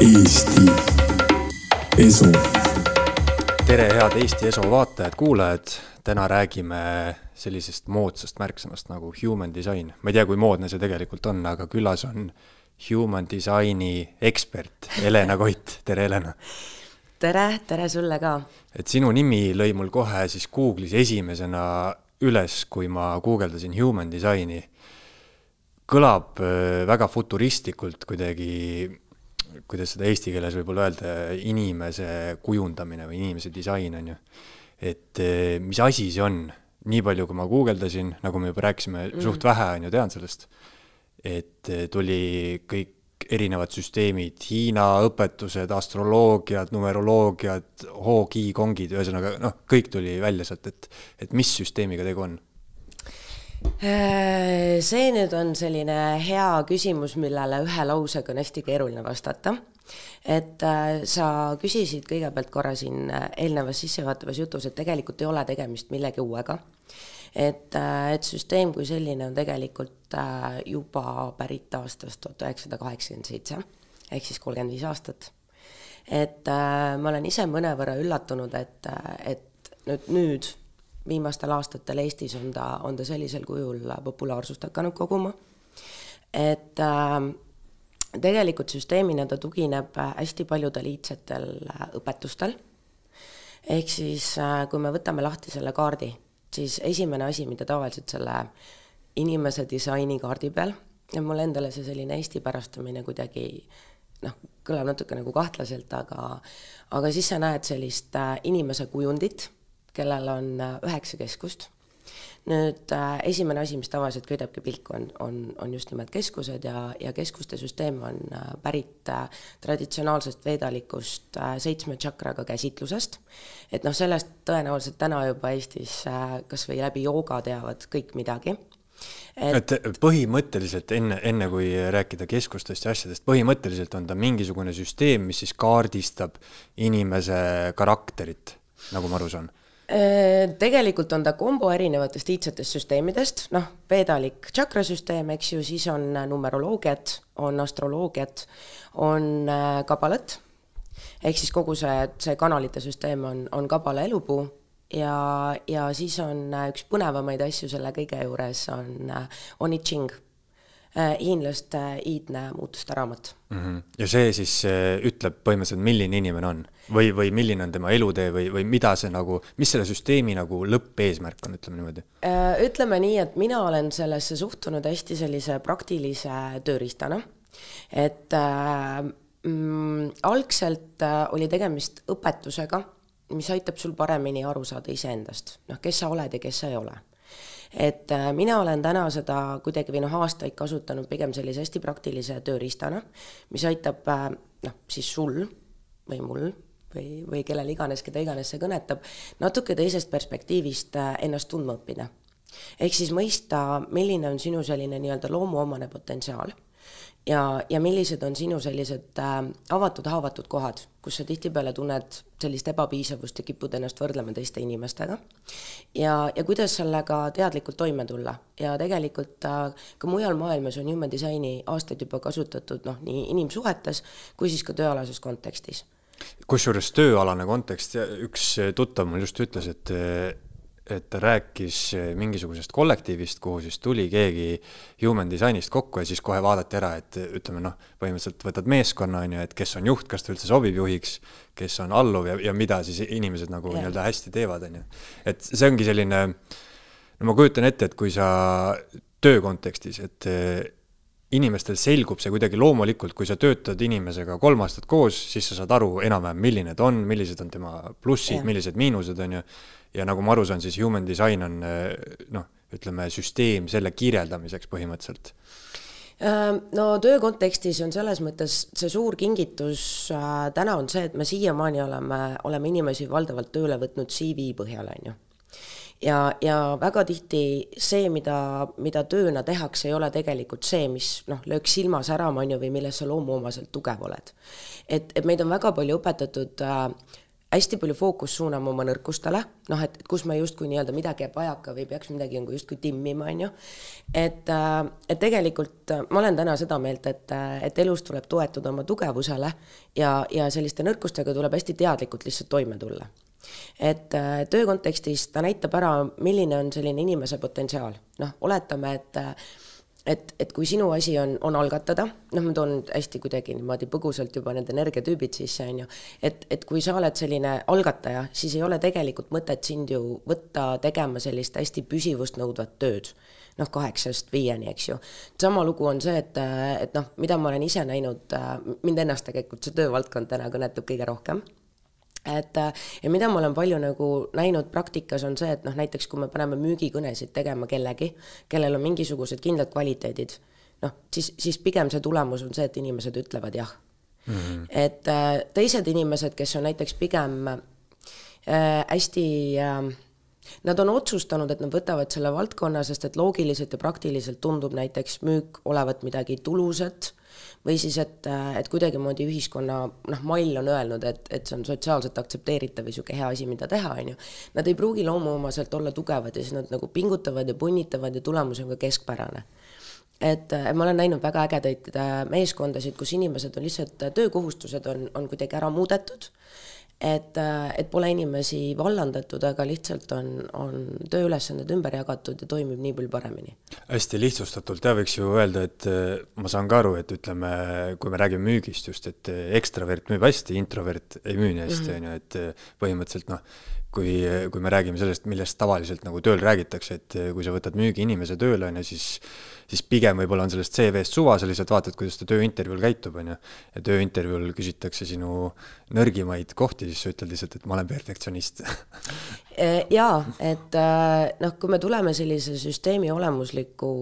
Eesti Esu. tere, head Eesti Eso vaatajad-kuulajad, täna räägime sellisest moodsast märksõnast nagu human design. ma ei tea, kui moodne see tegelikult on, aga külas on human design'i ekspert Helena Koit, tere Helena. tere, tere sulle ka. et sinu nimi lõi mul kohe siis Google'is esimesena üles, kui ma guugeldasin human design'i. kõlab äh, väga futuristlikult kuidagi, kuidas seda eesti keeles võib-olla öelda, inimese kujundamine või inimese disain on ju. et äh, mis asi see on, nii palju, kui ma guugeldasin, nagu me juba rääkisime mm., suht vähe on ju tean sellest, et äh, tuli kõik erinevad süsteemid, Hiina õpetused, astroloogiad, numeroloogiad, hoogi, kongid, ühesõnaga noh, kõik tuli välja sealt, et, et mis süsteemiga tegu on see nüüd on selline hea küsimus, millele ühe lausega on hästi keeruline vastata. et äh, sa küsisid kõigepealt korra siin äh, eelnevas sissejuhatavas jutus, et tegelikult ei ole tegemist millegi uuega. et, et süsteem kui selline on tegelikult äh, juba pärit aastast tuhat üheksasada kaheksakümmend seitse ehk siis kolmkümmend viis aastat. et äh, ma olen ise mõnevõrra üllatunud, et, et nüüd, nüüd viimastel aastatel Eestis on ta, on ta sellisel kujul populaarsust hakanud koguma. et äh, tegelikult süsteemina ta tugineb hästi paljudel iidsetel äh, õpetustel. ehk siis äh, kui me võtame lahti selle kaardi, siis esimene asi, mida tavaliselt selle inimese disainikaardi peal ja mulle endale see selline eestipärastamine kuidagi noh, kõlab natuke nagu kahtlaselt, aga aga siis sa näed sellist äh, inimese kujundit kellel on äh, üheksa keskust. nüüd äh, esimene asi, mis tavaliselt köidabki pilku, on, on, on just nimelt keskused ja, ja keskuste süsteem on äh, pärit äh, traditsionaalsest veedalikust äh, seitsme tšakraga käsitlusest. et noh, sellest tõenäoliselt täna juba Eestis äh, kas või läbi jooga teavad kõik midagi et põhimõtteliselt enne, enne kui rääkida keskustest ja asjadest, põhimõtteliselt on ta mingisugune süsteem, mis siis kaardistab inimese karakterit, nagu ma aru saan. Äh, tegelikult on ta kombo erinevatest iidsetest süsteemidest, noh, veedalik tšakrasüsteem, eks ju, siis on numeroloogiat, on astroloogiat, on äh, kabalat, ehk siis kogu see, see kanalite süsteem on, on kabala elupuu. Ja, ja siis on äh, üks põnevamaid asju selle kõige juures on, on I Ching, hiinlaste iidne muutuste raamat mm. -hmm. ja see siis äh, ütleb põhimõtteliselt, milline inimene on või, või milline on tema elutee või, või mida see nagu, mis selle süsteemi nagu lõppeesmärk on, ütleme niimoodi. Äh, ütleme nii, et mina olen sellesse suhtunud hästi sellise praktilise tööriistana, et äh, mm, algselt äh, oli tegemist õpetusega, mis aitab sul paremini aru saada iseendast, noh, kes sa oled ja kes sa ei ole et äh, mina olen täna seda kuidagi või noh, aastaid kasutanud pigem sellise hästi praktilise tööriistana, mis aitab äh, noh, siis sul või mul või, või kellel iganes, keda iganes see kõnetab, natuke teisest perspektiivist äh, ennast tundma õppida. ehk siis mõista, milline on sinu selline nii-öelda loomuomane potentsiaal ja, ja millised on sinu sellised äh, avatud, haavatud kohad, kus sa tihtipeale tunned sellist ebapiisavust ja kipud ennast võrdlema teiste inimestega. ja, ja kuidas sellega teadlikult toime tulla ja tegelikult äh, ka mujal maailmas on human design'i aastaid juba kasutatud noh, nii inimsuhetes kui siis ka tööalases kontekstis kusjuures tööalane kontekst, üks tuttav mul just ütles, et et ta rääkis mingisugusest kollektiivist, kuhu siis tuli keegi human design'ist kokku ja siis kohe vaadati ära, et ütleme noh, põhimõtteliselt võtad meeskonna on ju, et kes on juht, kas ta üldse sobib juhiks, kes on alluv ja, ja mida siis inimesed nagu Jah. nii-öelda hästi teevad, on ju. et see ongi selline, no ma kujutan ette, et kui sa töö kontekstis, et eh, inimestel selgub see kuidagi loomulikult, kui sa töötad inimesega kolm aastat koos, siis sa saad aru enam-vähem, milline ta on, millised on tema plussid millised miinused, on ju. Ja nagu ma aru saan, siis human design on eh, noh, ütleme süsteem selle kirjeldamiseks põhimõtteliselt. Äh, no töö kontekstis on selles mõttes see suur kingitus äh, täna on see, et me siiamaani oleme, oleme inimesi valdavalt tööle võtnud CV põhjal, on ju. ja, ja väga tihti see, mida, mida tööna tehakse, ei ole tegelikult see, mis noh, lööks silma särama, on ju, või milles sa loomuomaselt tugev oled. et, et meid on väga palju õpetatud äh, hästi palju fookust suunama oma nõrkustele, noh, et, et kus ma justkui nii-öelda midagi jääb vajaka või peaks midagi nagu justkui timmima, on ju. et, äh, et tegelikult äh, ma olen täna seda meelt, et, äh, et elus tuleb toetuda oma tugevusele ja, ja selliste nõrkustega tuleb hästi teadlikult lihtsalt toime tulla. et töö kontekstis ta näitab ära, milline on selline inimese potentsiaal, noh, oletame, et et, et kui sinu asi on, on algatada, noh, ma toon hästi kuidagi niimoodi põgusalt juba need energiatüübid sisse, on ju, et, et kui sa oled selline algataja, siis ei ole tegelikult mõtet sind ju võtta tegema sellist hästi püsivust nõudvat tööd noh, kaheksast viieni, eks ju. sama lugu on see, et, et noh, mida ma olen ise näinud, mind ennast tegelikult see töövaldkond täna kõnetab kõige rohkem et äh, ja mida ma olen palju nagu näinud praktikas, on see, et noh, näiteks kui me paneme müügikõnesid tegema kellegi, kellel on mingisugused kindlad kvaliteedid, noh, siis, siis pigem see tulemus on see, et inimesed ütlevad jah mm. -hmm. et äh, teised inimesed, kes on näiteks pigem äh, hästi äh, Nad on otsustanud, et nad võtavad selle valdkonna, sest et loogiliselt ja praktiliselt tundub näiteks müük olevat midagi tulusat või siis, et, et kuidagimoodi ühiskonna noh, mall on öelnud, et, et see on sotsiaalselt aktsepteeritav ja niisugune hea asi, mida teha, on ju. Nad ei pruugi loomuomaselt olla tugevad ja siis nad nagu pingutavad ja punnitavad ja tulemus on ka keskpärane et ma olen näinud väga ägedaid äh, meeskondasid, kus inimesed on lihtsalt, töökohustused on, on kuidagi ära muudetud et, et pole inimesi vallandatud, aga lihtsalt on, on tööülesanded ümber jagatud ja toimib nii palju paremini. hästi lihtsustatult jah, võiks ju öelda, et ma saan ka aru, et ütleme, kui me räägime müügist just, et ekstravert müüb hästi, introvert ei müü nii hästi, mhm. on ju, et põhimõtteliselt noh, kui, kui me räägime sellest, millest tavaliselt nagu tööl räägitakse, et kui sa võtad müügiinimese tööle, on ju, siis siis pigem võib-olla on sellest CV-st suva, sa lihtsalt vaatad, kuidas ta tööintervjuul käitub, on ju. ja tööintervjuul küsitakse sinu nõrgimaid kohti, siis sa ütled lihtsalt, et ma olen perfektsionist e, jaa, et äh, noh, kui me tuleme sellise süsteemi olemusliku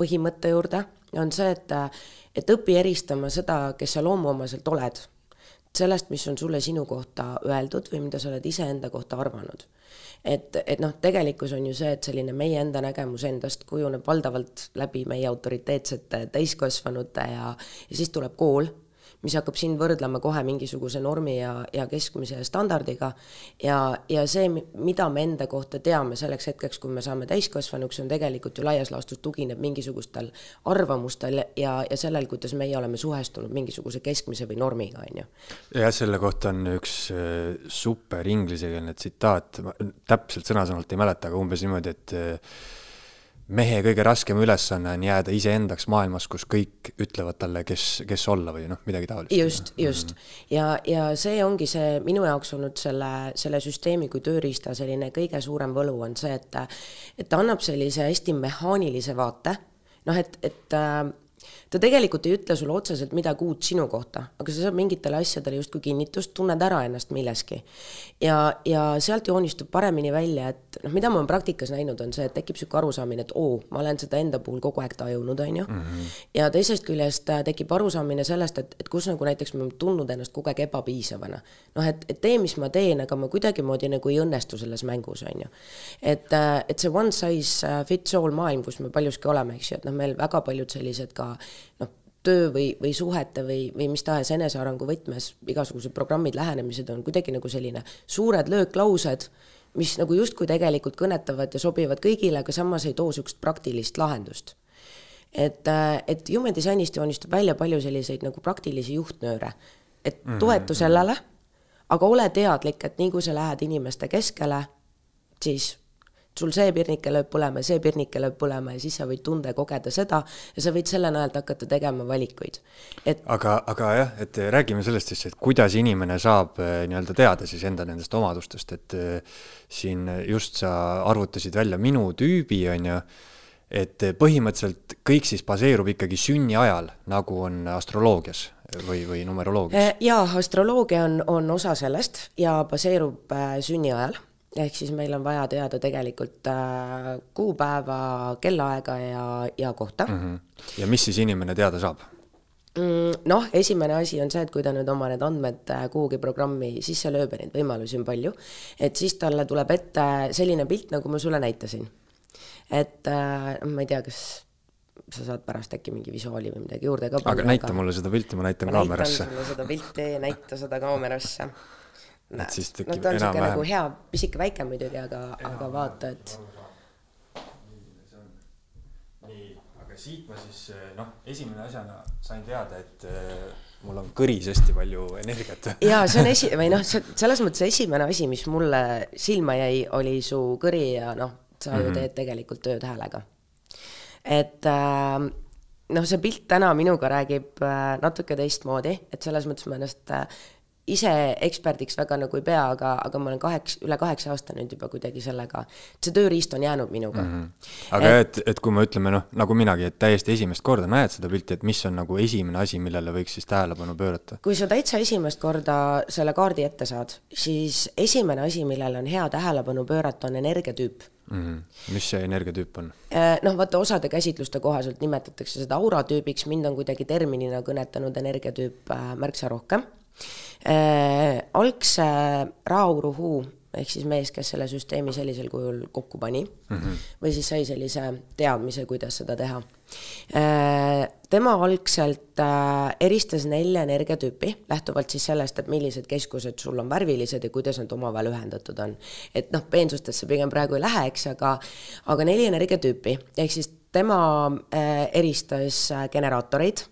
põhimõtte juurde, on see, et et õpi eristama seda, kes sa loomuomaselt oled sellest, mis on sulle sinu kohta öeldud või mida sa oled iseenda kohta arvanud. Et, et noh, tegelikkus on ju see, et selline meie enda nägemus endast kujuneb valdavalt läbi meie autoriteetsete täiskasvanute ja, ja siis tuleb kool mis hakkab sind võrdlema kohe mingisuguse normi ja, ja keskmise standardiga. ja, ja see, mida me enda kohta teame selleks hetkeks, kui me saame täiskasvanuks, on tegelikult ju laias laastus tugineb mingisugustel arvamustel ja, ja sellel, kuidas meie oleme suhestunud mingisuguse keskmise või normiga, on ju. jah, selle kohta on üks äh, super inglisekeelne tsitaat, täpselt sõna-sõnalt ei mäleta, aga umbes niimoodi, et äh, mehe kõige raskem ülesanne on jääda iseendaks maailmas, kus kõik ütlevad talle, kes, kes olla või noh, midagi taolist. just, just. ja, ja see ongi see minu jaoks olnud selle, selle süsteemi kui tööriista selline kõige suurem võlu on see, et et ta annab sellise hästi mehaanilise vaate, noh et, et äh, ta tegelikult ei ütle sulle otseselt midagi uut sinu kohta, aga sa saad mingitele asjadele justkui kinnitust, tunned ära ennast milleski. ja, ja sealt joonistub paremini välja, et noh, mida ma olen praktikas näinud, on see, et tekib niisugune arusaamine, et oo, ma olen seda enda puhul kogu aeg tajunud, on ju. Mhm. ja teisest küljest äh, tekib arusaamine sellest, et, et kus nagu näiteks ma olen tundnud ennast kogu aeg ebapiisavana. noh, et, et tee, mis ma teen, aga ma kuidagimoodi nagu ei õnnestu selles mängus, on ju. et, äh, et see one size äh, fits all maailm, kus me paljuski oleme, eks ju, et noh, meil väga paljud sellised ka noh, töö või, või suhete või, või mis tahes enesearengu võtmes igasugused programmid, lähenemised on kuidagi nagu selline suured lööklaused, mis nagu justkui tegelikult kõnetavad ja sobivad kõigile, aga samas ei too niisugust praktilist lahendust. et, äh, et human disainist joonistub välja palju selliseid nagu praktilisi juhtnööre, et mhm, toetu mhm. sellele, aga ole teadlik, et nii kui sa lähed inimeste keskele, siis sul see pirnike lööb põlema ja see pirnike lööb põlema ja siis sa võid tunda ja kogeda seda ja sa võid selle najalt hakata tegema valikuid. et aga, aga jah, et räägime sellest siis, et kuidas inimene saab eh, nii-öelda teada siis enda nendest omadustest, et eh, siin just sa arvutasid välja minu tüübi, on ju, et põhimõtteliselt kõik siis baseerub ikkagi sünniajal, nagu on astroloogias või, või numeroloogias? Eh, jaa, astroloogia on, on osa sellest ja baseerub sünniajal ehk siis meil on vaja teada tegelikult äh, kuupäeva, kellaaega ja, ja kohta mm. -hmm. ja mis siis inimene teada saab? Mm, noh, esimene asi on see, et kui ta nüüd oma need andmed äh, kuhugi programmi sisse lööb ja neid võimalusi on palju, et siis talle tuleb ette selline pilt, nagu ma sulle näitasin. et äh, ma ei tea, kas sa saad pärast äkki mingi visuaali või midagi juurde ka panna. aga näita aga... mulle seda pilti, ma näitan kaamerasse. näitan sulle seda pilti, näita seda kaamerasse et siis no tekib ta on siuke nagu enam-vähem. hea, pisike väike muidugi, aga, aga vaata, et nii, aga siit ma siis noh, esimene asjana sain teada, et äh, mul on kõris hästi palju energiat. jaa, see on esi-, või noh, see selles mõttes esimene asi, mis mulle silma jäi, oli su kõri ja noh, sa mm -hmm. ju teed tegelikult tööd häälega. et äh, noh, see pilt täna minuga räägib natuke teistmoodi, et selles mõttes ma ennast äh, ise eksperdiks väga nagu ei pea, aga, aga ma olen kaheks, üle kaheksa aasta nüüd juba kuidagi sellega, see tööriist on jäänud minuga mm. -hmm. aga et, et kui me ütleme noh, nagu minagi, et täiesti esimest korda näed seda pilti, et mis on nagu esimene asi, millele võiks siis tähelepanu pöörata? kui sa täitsa esimest korda selle kaardi ette saad, siis esimene asi, millele on hea tähelepanu pöörata, on energiatüüp Mm -hmm. mis see energiatüüp on? Äh, noh, vaata osade käsitluste kohaselt nimetatakse seda auratüübiks, mind on kuidagi terminina kõnetanud energiatüüp äh, märksa rohkem. Algse Raauruhu ehk siis mees, kes selle süsteemi sellisel kujul kokku pani mm -hmm. või siis sai sellise teadmise, kuidas seda teha äh,. tema algselt äh, eristas nelja energiatüüpi, lähtuvalt siis sellest, et millised keskused sul on värvilised ja kuidas nad omavahel ühendatud on. et noh, peensustesse pigem praegu ei lähe, eks, aga aga neli energiatüüpi, ehk siis tema äh, eristas äh, generaatoreid,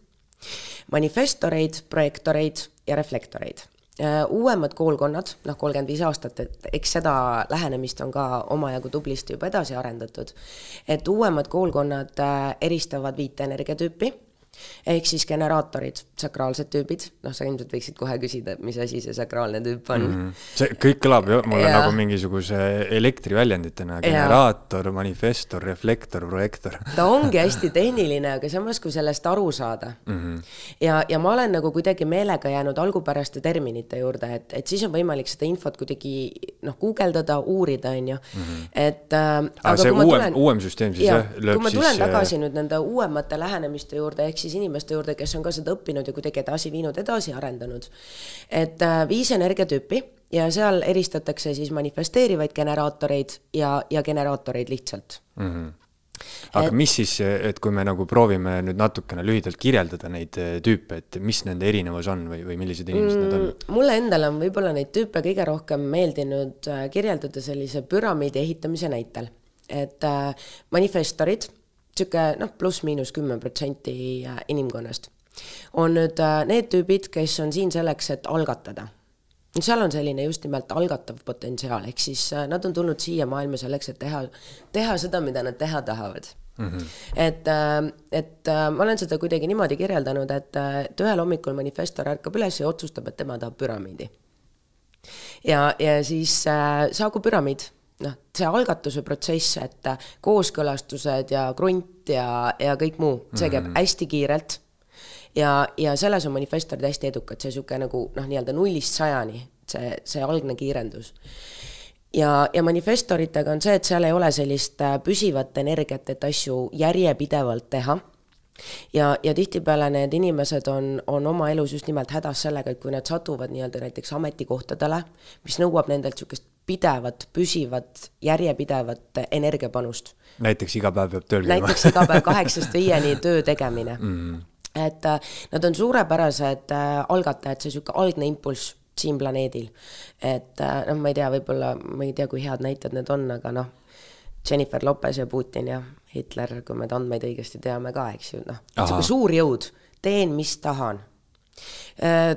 manifestoreid, projektoreid ja reflektoreid. Äh, uuemad koolkonnad, noh, kolmkümmend viis aastat, et eks seda lähenemist on ka omajagu tublisti juba edasi arendatud, et uuemad koolkonnad äh, eristavad viite energiatüüpi ehk siis generaatorid, sakraalsed tüübid, noh, sa ilmselt võiksid kohe küsida, et mis asi see sakraalne tüüp on mm. -hmm. see kõik kõlab ju mulle Jaa. nagu mingisuguse elektriväljenditena, generaator, manifestor, reflektor, projektor. ta ongi hästi tehniline, aga samas, kui sellest aru saada mm. -hmm. ja, ja ma olen nagu kuidagi meelega jäänud algupäraste terminite juurde, et, et siis on võimalik seda infot kuidagi noh, guugeldada, uurida, on ju. et äh, aga see uuem, uuem süsteem siis jaa jah, lööb kui ma siis tulen tagasi nüüd nende uuemate lähenemiste juurde, ehk siis inimeste juurde, kes on ka seda õppinud ja kuidagi edasi viinud, edasi arendanud. et äh, viis energiatüüpi ja seal eristatakse siis manifesteerivaid generaatoreid ja, ja generaatoreid lihtsalt mm. -hmm. aga et... mis siis, et kui me nagu proovime nüüd natukene lühidalt kirjeldada neid eh, tüüpe, et mis nende erinevus on või, või millised inimesed mm. need on? mulle endale on võib-olla neid tüüpe kõige rohkem meeldinud äh, kirjeldada sellise püramiidi ehitamise näitel, et äh, manifestorid, niisugune noh, pluss-miinus kümme protsenti inimkonnast, on nüüd äh, need tüübid, kes on siin selleks, et algatada seal on selline just nimelt algatav potentsiaal, ehk siis äh, nad on tulnud siia maailma selleks, et teha, teha seda, mida nad teha tahavad mm. -hmm. et, et äh, ma olen seda kuidagi niimoodi kirjeldanud, et, et ühel hommikul manifestor ärkab üles ja otsustab, et tema tahab püramiidi. ja, ja siis äh, saagu püramiid, noh, see algatuse protsess, et äh, kooskõlastused ja krunt ja, ja kõik muu, see käib mm -hmm. hästi kiirelt ja, ja selles on manifestorid hästi edukad, see niisugune nagu noh, nii-öelda nullist sajani, see, see algne kiirendus. ja, ja manifestoritega on see, et seal ei ole sellist äh, püsivat energiat, et asju järjepidevalt teha ja, ja tihtipeale need inimesed on, on oma elus just nimelt hädas sellega, et kui nad satuvad nii-öelda näiteks ametikohtadele, mis nõuab nendelt niisugust pidevat, püsivat, järjepidevat energiapanust. näiteks iga päev peab tööl käima. näiteks iga päev kaheksast viieni töö tegemine mm.. et äh, nad on suurepärased äh, algatajad, see niisugune algne impulss siin planeedil. et äh, noh, ma ei tea, võib-olla ma ei tea, kui head näited need on, aga noh, Jennifer Lopez ja Putin ja Hitler, kui me andmeid õigesti teame ka, eks ju, noh, niisugune suur jõud, teen, mis tahan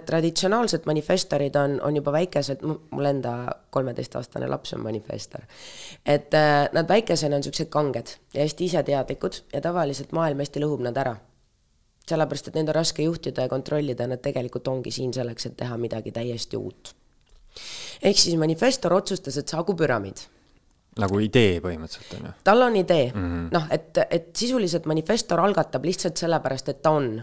traditsionaalsed manifestorid on, on juba väikesed, mul enda kolmeteistaastane laps on manifestor. et äh, nad väikesena on niisugused kanged ja hästi iseteadlikud ja tavaliselt maailm hästi lõhub nad ära. sellepärast, et neid on raske juhtida ja kontrollida, nad tegelikult ongi siin selleks, et teha midagi täiesti uut. ehk siis manifestor otsustas, et saagu püramiid nagu idee põhimõtteliselt on ju. tal on idee mm -hmm., noh, et, et sisuliselt manifestor algatab lihtsalt sellepärast, et ta on.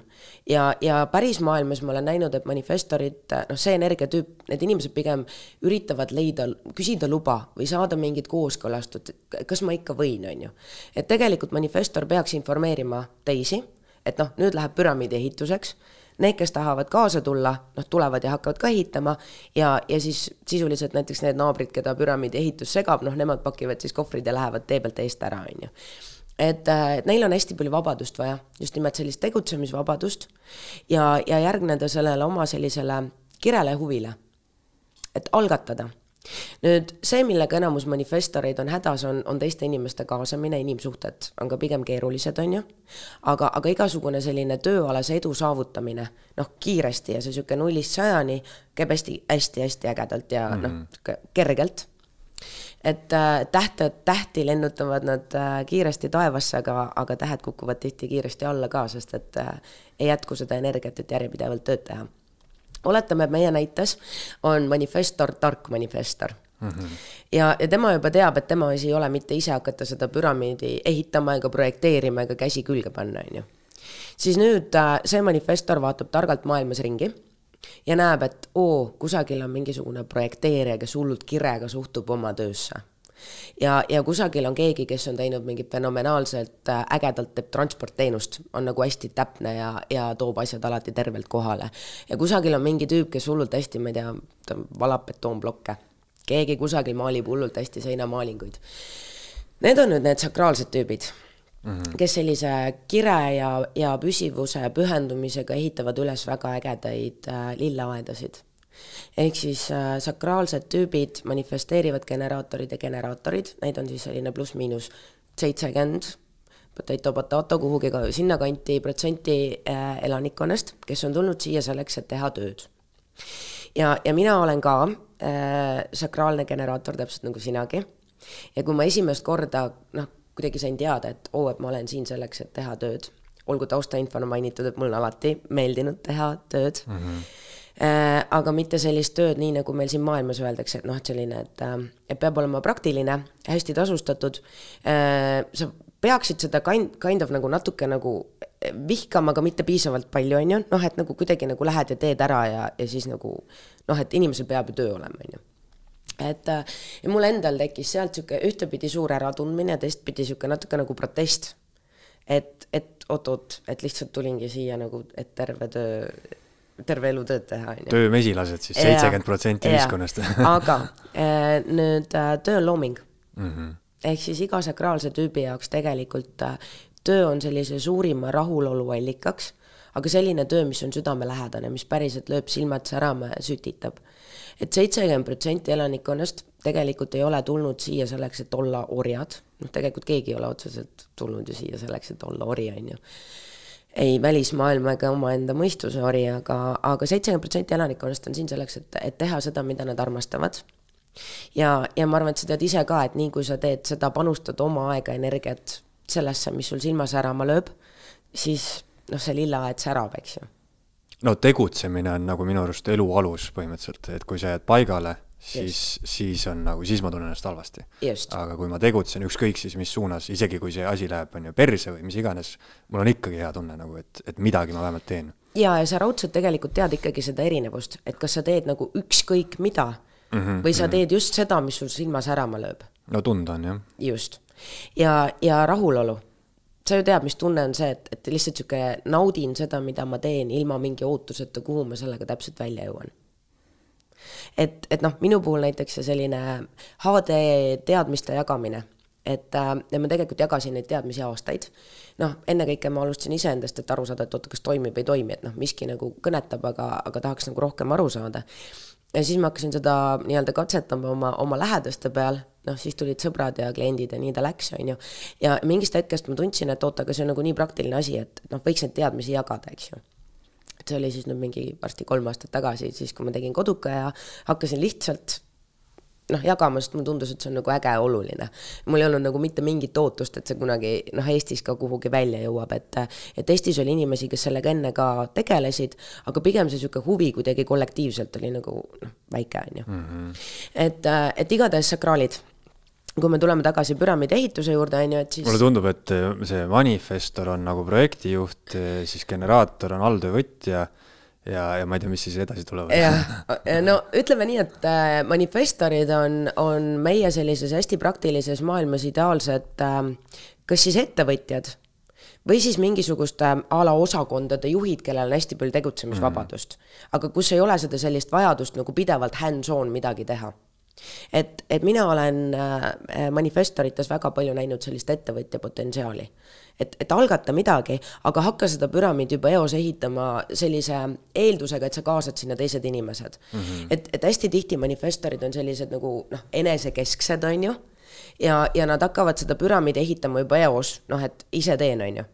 ja, ja päris maailmas ma olen näinud, et manifestorid, noh, see energiatüüp, need inimesed pigem üritavad leida, küsida luba või saada mingit kooskõlastust, kas ma ikka võin, on ju. et tegelikult manifestor peaks informeerima teisi, et noh, nüüd läheb püramiidi ehituseks need, kes tahavad kaasa tulla, noh, tulevad ja hakkavad ka ehitama ja, ja siis sisuliselt näiteks need naabrid, keda püramiidi ehitus segab, noh, nemad pakivad siis kohvrid ja lähevad tee pealt eest ära, on ju. et, et neil on hästi palju vabadust vaja, just nimelt sellist tegutsemisvabadust ja, ja järgneda sellele oma sellisele kirele huvile. et algatada nüüd see, millega enamus manifestoreid on hädas, on, on teiste inimeste kaasamine, inimsuhted on ka pigem keerulised, on ju. aga, aga igasugune selline tööalase edu saavutamine, noh, kiiresti ja see sihuke nullist sajani käib hästi-hästi-hästi ägedalt ja mm -hmm. noh, kergelt et äh, tähte, tähti lennutavad nad äh, kiiresti taevasse, aga, aga tähed kukuvad tihti kiiresti alla ka, sest et äh, ei jätku seda energiat, et järjepidevalt tööd teha oletame, et meie näites on manifestor tark manifestor mm. -hmm. ja, ja tema juba teab, et tema asi ei ole mitte ise hakata seda püramiidi ehitama ega projekteerima ega käsi külge panna, on ju. siis nüüd äh, see manifestor vaatab targalt maailmas ringi ja näeb, et oo, kusagil on mingisugune projekteerija, kes hullult kirega suhtub oma töösse ja, ja kusagil on keegi, kes on teinud mingit fenomenaalselt äh, ägedalt teeb transportteenust, on nagu hästi täpne ja, ja toob asjad alati tervelt kohale. ja kusagil on mingi tüüp, kes hullult hästi, ma ei tea, ta valab betoonplokke. keegi kusagil maalib hullult hästi seinamaalinguid. Need on nüüd need sakraalsed tüübid mm, -hmm. kes sellise kire ja, ja püsivuse pühendumisega ehitavad üles väga ägedaid äh, lilleaedasid ehk siis äh, sakraalsed tüübid manifesteerivad generaatorid ja generaatorid, neid on siis selline pluss-miinus seitsekümmend, potato potato kuhugi ka sinnakanti protsenti äh, elanikkonnast, kes on tulnud siia selleks, et teha tööd. ja, ja mina olen ka äh, sakraalne generaator, täpselt nagu sinagi. ja kui ma esimest korda noh, kuidagi sain teada, et oo oh,, et ma olen siin selleks, et teha tööd, olgu taustainfona mainitud, et mul on alati meeldinud teha tööd mm. -hmm aga mitte sellist tööd, nii nagu meil siin maailmas öeldakse, et noh, et selline, et, äh, et peab olema praktiline, hästi tasustatud. Äh, sa peaksid seda kind, kind of nagu natuke nagu vihkama, aga mitte piisavalt palju, on ju, noh, et nagu kuidagi nagu lähed ja teed ära ja, ja siis nagu noh, et inimesel peab ju töö olema, on ju et ja mul endal tekkis sealt sihuke ühtepidi suur äratundmine, teistpidi sihuke natuke nagu protest. et, et oot-oot, et lihtsalt tulingi siia nagu, et terve töö terve elu tööd teha, on ju. töömesilased siis, seitsekümmend protsenti ühiskonnast aga äh, nüüd äh, töö on looming mm. -hmm. ehk siis iga sakraalse tüübi jaoks tegelikult äh, töö on sellise suurima rahulolu allikaks, aga selline töö, mis on südamelähedane, mis päriselt lööb silmad särama ja sütitab. et seitsekümmend protsenti elanikkonnast tegelikult ei ole tulnud siia selleks, et olla orjad, noh, tegelikult keegi ei ole otseselt tulnud ju siia selleks, et olla ori, on ju ei välismaailma ega omaenda mõistuse ori, aga, aga seitsekümmend protsenti elanikkonnast on siin selleks, et, et teha seda, mida nad armastavad. ja, ja ma arvan, et sa tead ise ka, et nii kui sa teed seda, panustad oma aega, energiat sellesse, mis sul silma särama lööb, siis noh, see lilleaed särab, eks ju. no tegutsemine on nagu minu arust elu alus põhimõtteliselt, et kui sa jääd paigale siis, siis on nagu, siis ma tunnen ennast halvasti. aga kui ma tegutsen ükskõik siis mis suunas, isegi kui see asi läheb, on ju, perse või mis iganes, mul on ikkagi hea tunne nagu, et, et midagi ma vähemalt teen. ja, ja sa raudselt tegelikult tead ikkagi seda erinevust, et kas sa teed nagu ükskõik mida mm -hmm, või sa mm -hmm. teed just seda, mis sul silma särama lööb. no tunda on jah. just. ja, ja rahulolu sa ju tead, mis tunne on see, et, et lihtsalt sihuke naudin seda, mida ma teen ilma mingi ootuseta, kuhu ma sellega täpselt välja jõuan et, et noh, minu puhul näiteks see selline HD teadmiste jagamine, et äh, ja ma tegelikult jagasin neid teadmisi aastaid. noh, ennekõike ma alustasin iseendast, et aru saada, et oota, kas toimib või ei toimi, et noh, miski nagu kõnetab, aga, aga tahaks nagu rohkem aru saada. ja siis ma hakkasin seda nii-öelda katsetama oma, oma lähedaste peal, noh, siis tulid sõbrad ja kliendid ja nii ta läks, on ju. ja mingist hetkest ma tundsin, et oota, aga see on nagu nii praktiline asi, et noh, võiks neid teadmisi jagada, eks ju et see oli siis nüüd mingi varsti kolm aastat tagasi, siis kui ma tegin koduka ja hakkasin lihtsalt noh, jagama, sest mulle tundus, et see on nagu äge ja oluline. mul ei olnud nagu mitte mingit ootust, et see kunagi noh, Eestis ka kuhugi välja jõuab, et et Eestis oli inimesi, kes sellega enne ka tegelesid, aga pigem see niisugune huvi kuidagi kollektiivselt oli nagu noh, väike, on ju. Mhm. et, et igatahes sakraalid kui me tuleme tagasi püramiidi ehituse juurde, on ju, et siis mulle tundub, et äh, see manifestor on nagu projektijuht, äh, siis generaator on alltöövõtja ja, ja ma ei tea, mis siis edasi tulevad. jah, no ütleme nii, et manifestorid on, on meie sellises hästi praktilises maailmas ideaalsed kas siis ettevõtjad või siis mingisuguste a la osakondade juhid, kellel on hästi palju tegutsemisvabadust mm. -hmm. aga kus ei ole seda sellist vajadust nagu pidevalt hands-on midagi teha et, et mina olen äh, manifestorites väga palju näinud sellist ettevõtja potentsiaali. et, et algata midagi, aga hakka seda püramiidi juba eos ehitama sellise eeldusega, et sa kaasad sinna teised inimesed mm. -hmm. et, et hästi tihti manifestorid on sellised nagu noh, enesekesksed, on ju, ja, ja nad hakkavad seda püramiidi ehitama juba eos, noh, et ise teen, on ju.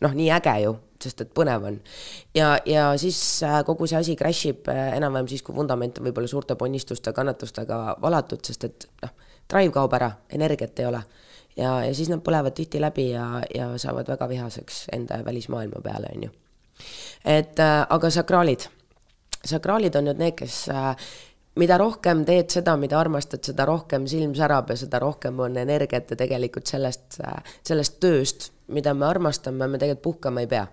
noh, nii äge ju sest et põnev on. ja, ja siis äh, kogu see asi crash ib äh, enam-vähem siis, kui vundament on võib-olla suurte ponnistuste, kannatustega valatud, sest et noh, drive kaob ära, energiat ei ole. ja, ja siis nad põlevad tihti läbi ja, ja saavad väga vihaseks enda ja välismaailma peale, on ju. et äh, aga sakraalid, sakraalid on nüüd need, kes mida rohkem teed seda, mida armastad, seda rohkem silm särab ja seda rohkem on energiat ja tegelikult sellest, sellest tööst, mida me armastame, me tegelikult puhkama ei pea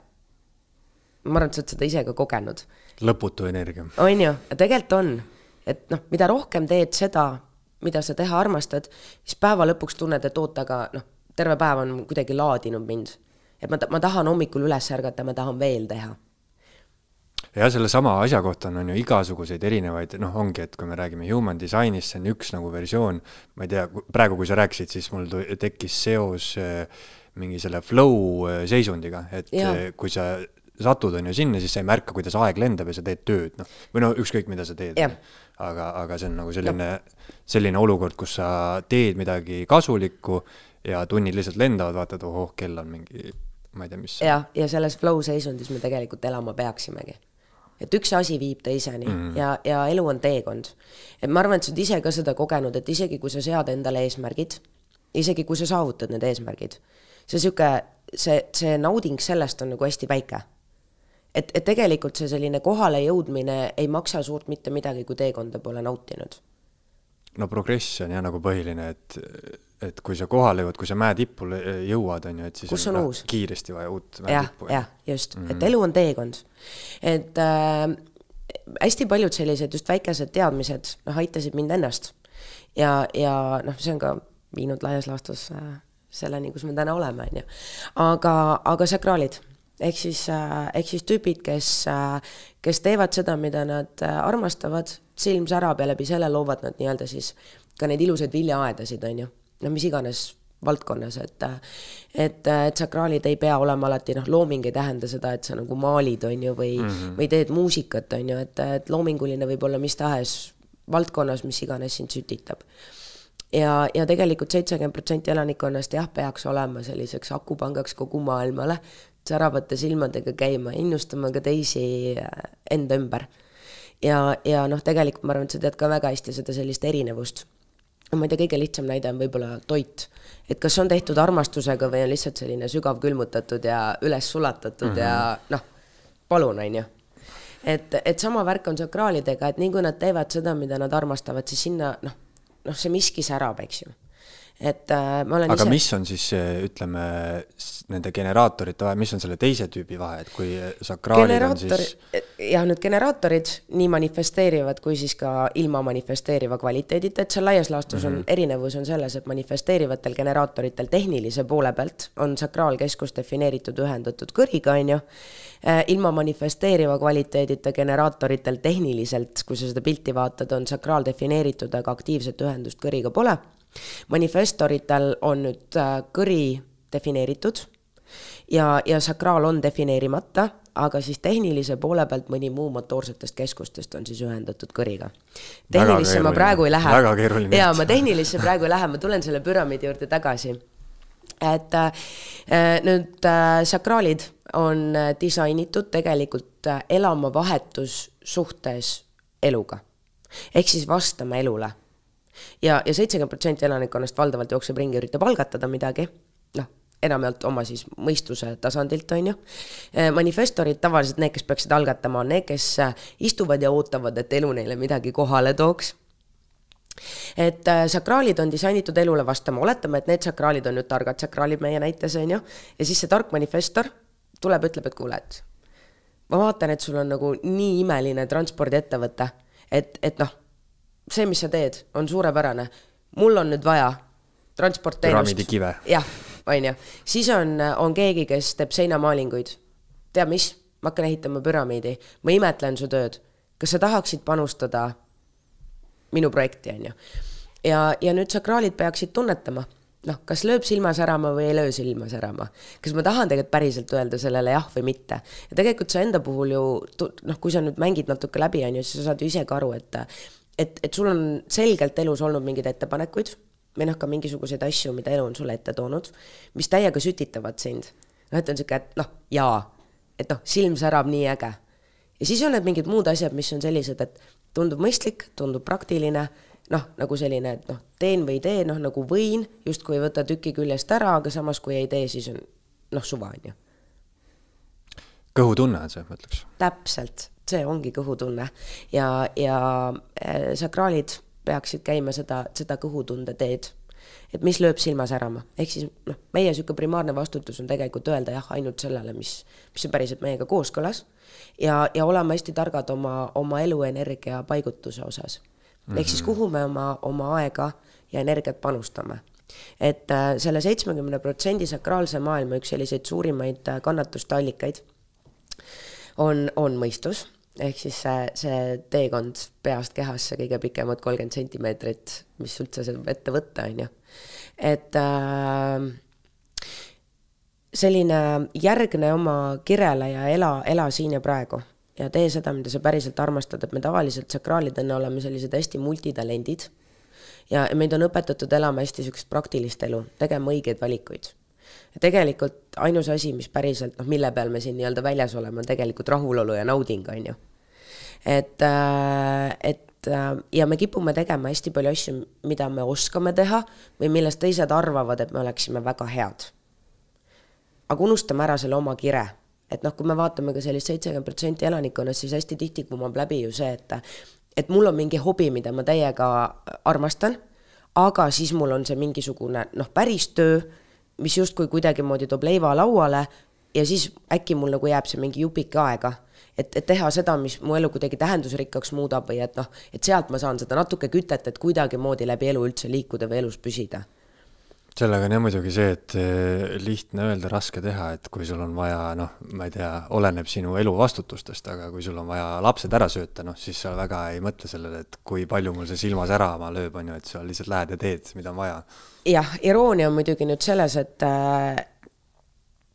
ma arvan, et sa oled seda ise ka kogenud. lõputu energia. on ju, tegelikult on, et noh, mida rohkem teed seda, mida sa teha armastad, siis päeva lõpuks tunned, et oot, aga noh, terve päev on kuidagi laadinud mind. et ma, ma tahan hommikul üles ärgata, ma tahan veel teha jah, sellesama asja kohta on, on ju igasuguseid erinevaid, noh, ongi, et kui me räägime human design'ist, see on üks nagu versioon, ma ei tea, praegu, kui sa rääkisid, siis mul tekkis seos äh, mingi selle flow äh, seisundiga, et ja. Äh, kui sa satud, on ju, sinna, siis sa ei märka, kuidas aeg lendab ja sa teed tööd, noh. või no ükskõik, mida sa teed. aga, aga see on nagu selline, selline olukord, kus sa teed midagi kasulikku ja tunnid lihtsalt lendavad, vaatad, ohoh, kell on mingi, ma ei tea, mis. jah, ja selles flow seisundis me tegelikult elama peaksimegi et üks asi viib teiseni mm -hmm. ja, ja elu on teekond. et ma arvan, et sa oled ise ka seda kogenud, et isegi kui sa sead endale eesmärgid, isegi kui sa saavutad need eesmärgid, see sihuke, see, see nauding sellest on nagu hästi väike et, et tegelikult see selline kohalejõudmine ei maksa suurt mitte midagi, kui teekonda pole nautinud. no progress on jah nagu põhiline, et, et kui sa kohale jõuad, kui sa mäe tipule jõuad, on ju, et siis Kus on, on uus? kiiresti vaja uut mäe ja, tippu. jah, just mm, -hmm. et elu on teekond. et äh, hästi paljud sellised just väikesed teadmised, noh, aitasid mind ennast. ja, ja noh, see on ka viinud laias laastus äh, selleni, kus me täna oleme, on ju. aga, aga sakraalid ehk siis, äh, ehk siis tüübid, kes, äh, kes teevad seda, mida nad äh, armastavad, silm särab ja läbi selle loovad nad nii-öelda siis ka neid ilusaid viljaaedasid, on ju, no mis iganes valdkonnas, et et, et sakraalid ei pea olema alati noh, looming ei tähenda seda, et sa nagu maalid, on ju, või mm, -hmm. või teed muusikat, on ju, et, et loominguline võib olla mis tahes valdkonnas, mis iganes sind sütitab ja, ja tegelikult seitsekümmend protsenti elanikkonnast jah, peaks olema selliseks akupangaks kogu maailmale, säravate silmadega käima, innustama ka teisi äh, enda ümber. ja, ja noh, tegelikult ma arvan, et sa tead ka väga hästi seda sellist erinevust. ma ei tea, kõige lihtsam näide on võib-olla toit. et kas on tehtud armastusega või on lihtsalt selline sügav külmutatud ja üles sulatatud mm -hmm. ja noh, palun, on ju et, et sama värk on sakraalidega, et nii kui nad teevad seda, mida nad armastavad, siis sinna noh, noh, see miski särab, eks ju et äh, ma olen aga ise... mis on siis, ütleme, nende generaatorite vahe, mis on selle teise tüübi vahe, et kui sakraalid Generaator... on siis jah, need generaatorid nii manifesteerivad kui siis ka ilma manifesteeriva kvaliteedita, et seal laias laastus mm -hmm. on, mhm. erinevus on selles, et manifesteerivatel generaatoritel tehnilise poole pealt on sakraalkeskus defineeritud ühendatud kõriga, on ju, äh, ilma manifesteeriva kvaliteedita generaatoritel tehniliselt, kui sa seda pilti vaatad, on sakraal defineeritud, aga aktiivset ühendust kõriga pole manifestoritel on nüüd äh, kõri defineeritud ja, ja sakraal on defineerimata, aga siis tehnilise poole pealt mõni muu motoorsetest keskustest on siis ühendatud kõriga. tehnilisse ma praegu ei lähe. väga keeruline. jaa, ma tehnilisse praegu ei lähe, ma tulen selle püramiidi juurde tagasi. et äh, nüüd äh, sakraalid on äh, disainitud tegelikult äh, elama vahetussuhtes eluga. ehk siis vastama elule ja, ja seitsekümmend protsenti elanikkonnast valdavalt jookseb ringi, üritab algatada midagi, noh, enamjaolt oma siis mõistuse tasandilt, on ju. Eh, manifestorid, tavaliselt need, kes peaksid algatama, on need, kes eh, istuvad ja ootavad, et elu neile midagi kohale tooks. Et äh, sakraalid on disainitud elule vastama, oletame, et need sakraalid on nüüd targad sakraalid meie näites, on ju, ja siis see tark manifestor tuleb, ütleb, et kuule, et ma vaatan, et sul on nagu nii imeline transpordiettevõte, et, et noh see, mis sa teed, on suurepärane. mul on nüüd vaja transportteenust. jah, on ju. siis on, on keegi, kes teeb seinamaalinguid. tead mis, ma hakkan ehitama püramiidi, ma imetlen su tööd. kas sa tahaksid panustada minu projekti, on ju. ja, ja nüüd sakraalid peaksid tunnetama, noh, kas lööb silma särama või ei löö silma särama. kas ma tahan tegelikult päriselt öelda sellele jah või mitte. ja tegelikult sa enda puhul ju noh, kui sa nüüd mängid natuke läbi, on ju, siis sa saad ju ise ka aru, et et, et sul on selgelt elus olnud mingeid ettepanekuid või noh, ka mingisuguseid asju, mida elu on sulle ette toonud, mis täiega sütitavad sind. noh, et on sihuke, et noh, jaa, et noh, silm särab nii äge. ja siis on need mingid muud asjad, mis on sellised, et tundub mõistlik, tundub praktiline, noh, nagu selline, et noh, teen või ei tee, noh nagu võin, justkui ei võta tüki küljest ära, aga samas, kui ei tee, siis on noh, suva, on ju. kõhutunne on see, ma ütleks. täpselt, see ongi kõhutunne ja, ja äh, sakraalid peaksid käima seda, seda kõhutunde teed. et mis lööb silma särama, ehk siis noh, meie niisugune primaarne vastutus on tegelikult öelda jah ainult sellele, mis, mis on päriselt meiega kooskõlas ja, ja olema hästi targad oma, oma eluenergia paigutuse osas. ehk siis mhm. kuhu me oma, oma aega ja energiat panustame et äh, selle seitsmekümne protsendi sakraalse maailma üks selliseid suurimaid äh, kannatuste allikaid on, on mõistus ehk siis see, see teekond peast kehasse kõige pikemad kolmkümmend sentimeetrit, mis üldse saab ette võtta, on ju. et äh, selline järgne oma kirele ja ela, ela siin ja praegu ja tee seda, mida sa päriselt armastad, et me tavaliselt sakraalidena oleme sellised hästi multitalendid ja meid on õpetatud elama hästi niisugust praktilist elu, tegema õigeid valikuid tegelikult ainus asi, mis päriselt noh, mille peal me siin nii-öelda väljas oleme, on tegelikult rahulolu ja nauding, on ju et, äh, et äh, ja me kipume tegema hästi palju asju, mida me oskame teha või millest teised arvavad, et me oleksime väga head. aga unustame ära selle oma kire, et noh, kui me vaatame ka sellist seitsekümmend protsenti elanikkonnast, siis hästi tihti kumab läbi ju see, et et mul on mingi hobi, mida ma täiega armastan, aga siis mul on see mingisugune noh, päris töö, mis justkui kuidagimoodi toob leiva lauale ja siis äkki mul nagu jääb see mingi jupike aega et, et teha seda, mis mu elu kuidagi tähendusrikkaks muudab või et noh, et sealt ma saan seda natuke kütet, et kuidagimoodi läbi elu üldse liikuda või elus püsida sellega on jah muidugi see, et eh, lihtne öelda, raske teha, et kui sul on vaja, noh, ma ei tea, oleneb sinu elu vastutustest, aga kui sul on vaja lapsed ära sööta, noh, siis sa väga ei mõtle sellele, et kui palju mul see silma särama lööb, on ju, et sa lihtsalt lähed ja teed, mida on vaja. jah, iroonia on muidugi nüüd selles, et äh,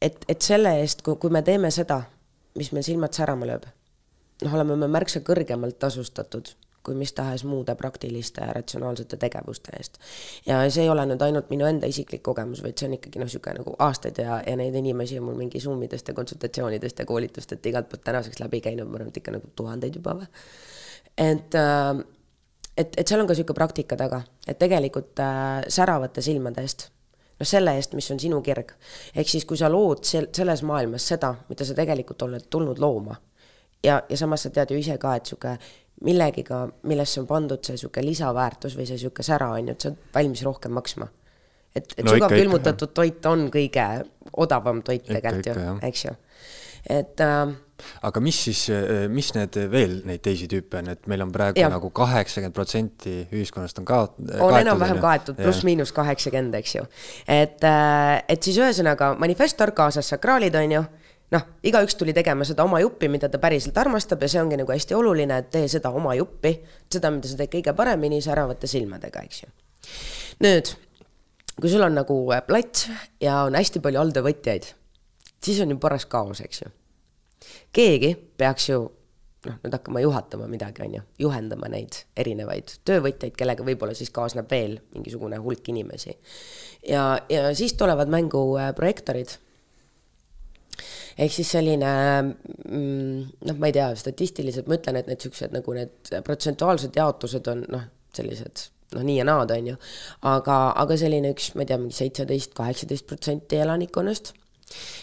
et, et selle eest, kui, kui me teeme seda, mis meil silmad särama lööb. noh, oleme me märksa kõrgemalt tasustatud kui mis tahes muude praktiliste ratsionaalsete tegevuste eest. ja see ei ole nüüd ainult minu enda isiklik kogemus, vaid see on ikkagi noh, niisugune nagu aastaid ja, ja neid inimesi on mul mingi Zoom idest ja konsultatsioonidest ja koolitustelt igalt poolt tänaseks läbi käinud, ma arvan, et ikka nagu tuhandeid juba või. et äh, et, et seal on ka niisugune praktika taga, et tegelikult äh, säravate silmade eest noh, selle eest, mis on sinu kirg. ehk siis, kui sa lood sel-, selles maailmas seda, mida sa tegelikult oled tulnud looma, ja, ja samas sa tead ju ise ka, et niisugune millegiga, millesse on pandud see niisugune lisaväärtus või see niisugune sära, on ju, et sa oled valmis rohkem maksma. et, et no, sügavkülmutatud toit on kõige odavam toit tegelikult ju, eks ju. Et äh, aga mis siis, mis need veel neid teisi tüüpe on, et meil on praegu ja. nagu kaheksakümmend protsenti ühiskonnast on kaot-. on enam-vähem kaetud, pluss-miinus kaheksakümmend, eks ju. et, äh, et siis ühesõnaga manifestor kaasas sakraalid, on ju noh, igaüks tuli tegema seda oma juppi, mida ta päriselt armastab ja see ongi nagu hästi oluline, et tee seda oma juppi, seda, mida sa teed kõige paremini, säravate silmadega, eks ju. nüüd, kui sul on nagu plats ja on hästi palju alltöövõtjaid, siis on ju paras kaos, eks ju keegi peaks ju noh, nüüd hakkama juhatama midagi, on ju, juhendama neid erinevaid töövõtjaid, kellega võib-olla siis kaasneb veel mingisugune hulk inimesi. ja, ja siis tulevad mängu äh, projektorid. ehk siis selline mm, noh, ma ei tea, statistiliselt ma ütlen, et need siuksed nagu need protsentuaalsed jaotused on noh, sellised noh, nii ja naad, on ju. aga, aga selline üks, ma ei tea, mingi seitseteist, kaheksateist protsenti elanikkonnast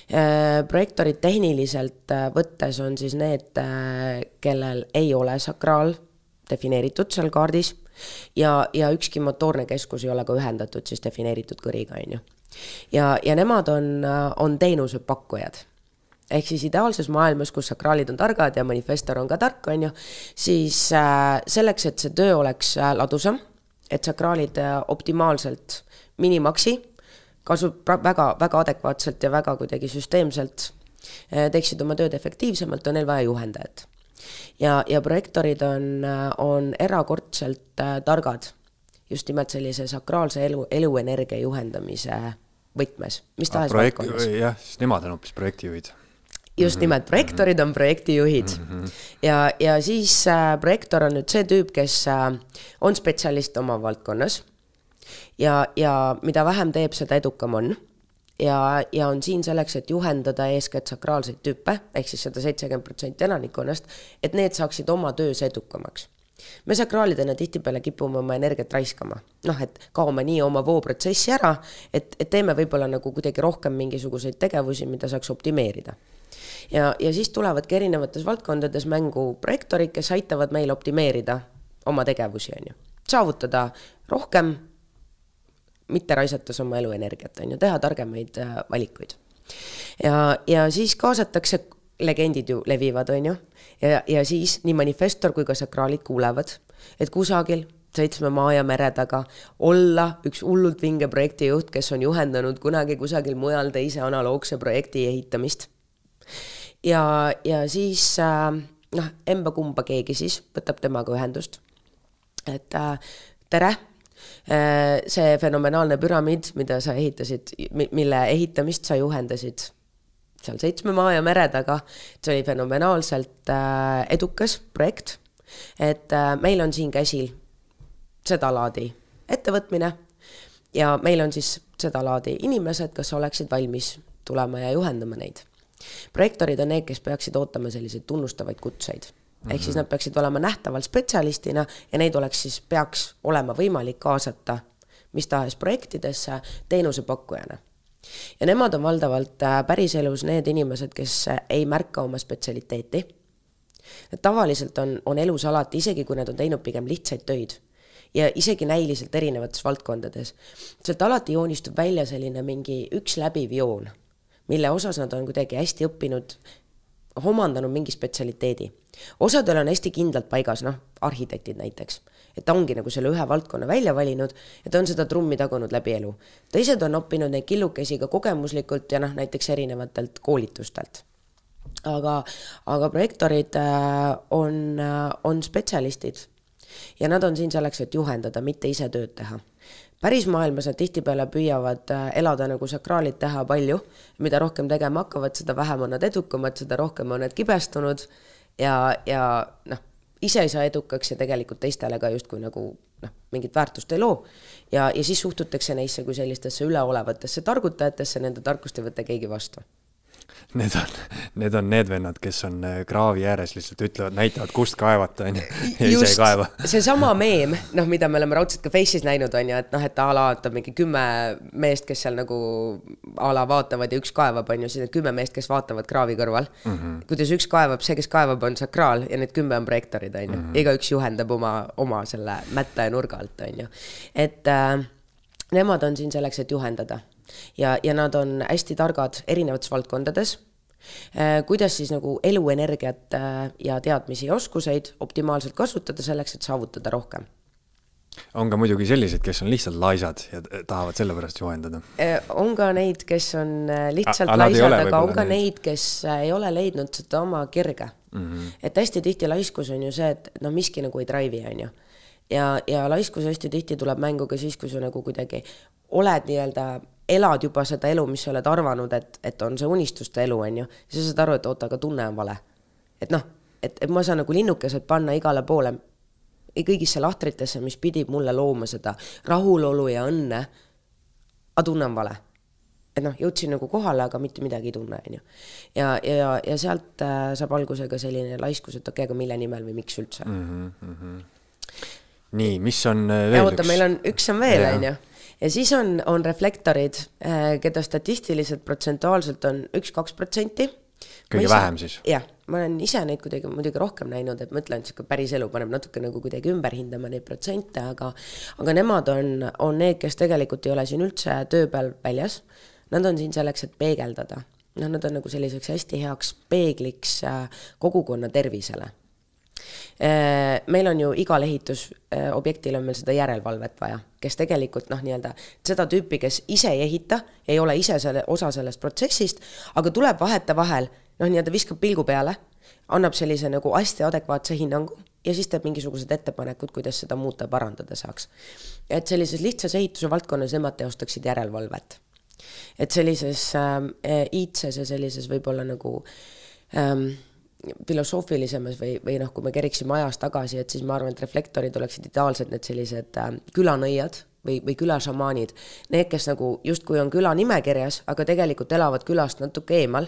Äh, projektorid tehniliselt äh, võttes on siis need, äh, kellel ei ole sakraal defineeritud seal kaardis ja, ja ükski motoorne keskus ei ole ka ühendatud siis defineeritud kõriga, on ju. ja, ja nemad on, on teenusepakkujad ehk siis ideaalses maailmas, kus sakraalid on targad ja manifestor on ka tark, on ju, siis selleks, et see töö oleks ladusam, et sakraalid optimaalselt minimaksi kasub väga, väga adekvaatselt ja väga kuidagi süsteemselt eh, teeksid oma tööd efektiivsemalt, on neil vaja juhendajat. ja, ja projektorid on, on erakordselt äh, targad just nimelt sellise sakraalse elu, eluenergia juhendamise võtmes, mis tahes projekt, valdkonnas. jah, siis nemad on hoopis projektijuhid. just nimelt, projektorid on projektijuhid mm. -hmm. ja, ja siis äh, projektor on nüüd see tüüp, kes äh, on spetsialist oma valdkonnas ja, ja mida vähem teeb, seda edukam on. Ja, ja on siin selleks, et juhendada eeskätt sakraalseid tüüpe, ehk siis seda seitsekümmend protsenti elanikkonnast, et need saaksid oma töös edukamaks. Me sakraalidena tihtipeale kipume oma energiat raiskama, noh, et kaome nii oma vooprotsessi ära, et, et teeme võib-olla nagu kuidagi rohkem mingisuguseid tegevusi, mida saaks optimeerida. ja, ja siis tulevadki erinevates valdkondades mängu projektorid, kes aitavad meil optimeerida oma tegevusi, on ju, saavutada rohkem, mitte raisates oma eluenergiat, on ju, teha targemaid äh, valikuid. ja, ja siis kaasatakse legendid ju levivad, on ju, ja, ja siis nii manifestor kui ka sakraalid kuulevad, et kusagil seitsme maa ja mere taga olla üks hullult vinge projektijuht, kes on juhendanud kunagi kusagil mujal teise analoogse projekti ehitamist. ja, ja siis äh, noh, emba-kumba keegi siis võtab temaga ühendust. et äh, tere see fenomenaalne püramiid, mida sa ehitasid, mille ehitamist sa juhendasid seal seitsme maa ja mere taga. see oli fenomenaalselt äh, edukas projekt. et äh, meil on siin käsil sedalaadi ettevõtmine ja meil on siis sedalaadi inimesed, kes oleksid valmis tulema ja juhendama neid. projektorid on need, kes peaksid ootama selliseid tunnustavaid kutseid mm -hmm. siis nad peaksid olema nähtaval spetsialistina ja neid oleks siis, peaks olema võimalik kaasata mis tahes projektidesse teenusepakkujana ja nemad on valdavalt äh, päriselus need inimesed, kes äh, ei märka oma spetsialiteeti. tavaliselt on, on elus alati, isegi kui nad on teinud pigem lihtsaid töid ja isegi näiliselt erinevates valdkondades, sealt alati joonistub välja selline mingi üks läbiv joon, mille osas nad on kuidagi hästi õppinud, omandanud mingi spetsialiteedi. osadel on hästi kindlalt paigas, noh, arhitektid näiteks et ta ongi nagu selle ühe valdkonna välja valinud ja ta on seda trummi tagunud läbi elu. teised on õppinud neid killukesi ka kogemuslikult ja noh, näiteks erinevatelt koolitustelt. aga, aga projektorid äh, on, äh, on spetsialistid ja nad on siin selleks, et juhendada, mitte ise tööd teha päris maailmas nad tihtipeale püüavad äh, elada nagu sakraalid teha palju, mida rohkem tegema hakkavad, seda vähem on nad edukamad, seda rohkem on nad kibestunud. Ja, ja noh, ise ei saa edukaks ja tegelikult teistele ka justkui nagu noh, mingit väärtust ei loo. ja, ja siis suhtutakse neisse kui sellistesse üleolevatesse targutajatesse, nende tarkust ei võta keegi vastu Need on, need on need vennad, kes on äh, kraavi ääres, lihtsalt ütlevad, näitavad, kust kaevata, on ju, ja ise ei kaeva. seesama meem, noh, mida me oleme raudselt ka Face'is näinud, on ju, et noh, et a la, et on mingi kümme meest, kes seal nagu a la vaatavad ja üks kaevab, on ju, siis need kümme meest, kes vaatavad kraavi kõrval mm. -hmm. kuidas üks kaevab, see, kes kaevab, on sakraal ja need kümme on projektorid, on ju mm, -hmm. igaüks juhendab oma, oma selle mätta ja nurga alt, on ju. et äh, nemad on siin selleks, et juhendada ja, ja nad on hästi targad erinevates valdkondades äh, kuidas siis nagu eluenergiat äh, ja teadmisi ja oskuseid optimaalselt kasutada selleks, et saavutada rohkem on ka muidugi selliseid, kes on lihtsalt laisad ja tahavad sellepärast juhendada. Äh, on ka neid, kes on lihtsalt A laisad, aga on ka neid, neid, kes ei ole leidnud seda oma kirge mm. -hmm. et hästi tihti laiskus on ju see, et no miski nagu ei drive'i, on ju. ja, ja laiskus hästi tihti tuleb mängu ka siis, kui sa nagu kuidagi oled nii-öelda elad juba seda elu, mis sa oled arvanud, et, et on see unistuste elu, on ju, siis sa saad aru, et oota, aga tunne on vale. et noh, et, et ma saan nagu linnukesed panna igale poole, kõigisse lahtritesse, mis pidid mulle looma seda rahulolu ja õnne, aga tunne on vale. et noh, jõudsin nagu kohale, aga mitte midagi ei tunne, on ju. ja, ja, ja sealt äh, saab alguse ka selline laiskus, et okei okay,, aga mille nimel või miks üldse mm. -hmm. nii, mis on äh, veel ja, oota, meil on, üks on veel, on ju ja siis on, on reflektorid, äh, keda statistiliselt protsentuaalselt on üks-kaks protsenti. kõige ise, vähem siis? jah, ma olen ise neid kuidagi muidugi rohkem näinud, et ma ütlen, sihuke päris elu paneb natuke nagu kuidagi ümber hindama neid protsente, aga aga nemad on, on need, kes tegelikult ei ole siin üldse töö peal väljas. Nad on siin selleks, et peegeldada. noh, nad on nagu selliseks hästi heaks peegliks äh, kogukonna tervisele meil on ju igal ehitusobjektil on meil seda järelevalvet vaja, kes tegelikult noh, nii-öelda seda tüüpi, kes ise ei ehita, ei ole ise selle osa sellest protsessist, aga tuleb vahetevahel noh, nii-öelda viskab pilgu peale annab sellise nagu hästi adekvaatse hinnangu ja siis teeb mingisugused ettepanekud, kuidas seda muuta ja parandada saaks. et sellises lihtsas ehituse valdkonnas nemad teostaksid järelevalvet. et sellises ähm, IT-ses ja sellises võib-olla nagu ähm, filosoofilisemas või, või noh, kui me keriksime ajas tagasi, et siis ma arvan, et reflektorid oleksid ideaalsed need sellised äh, külanõiad või, või külašamaanid. Need, kes nagu justkui on küla nimekirjas, aga tegelikult elavad külast natuke eemal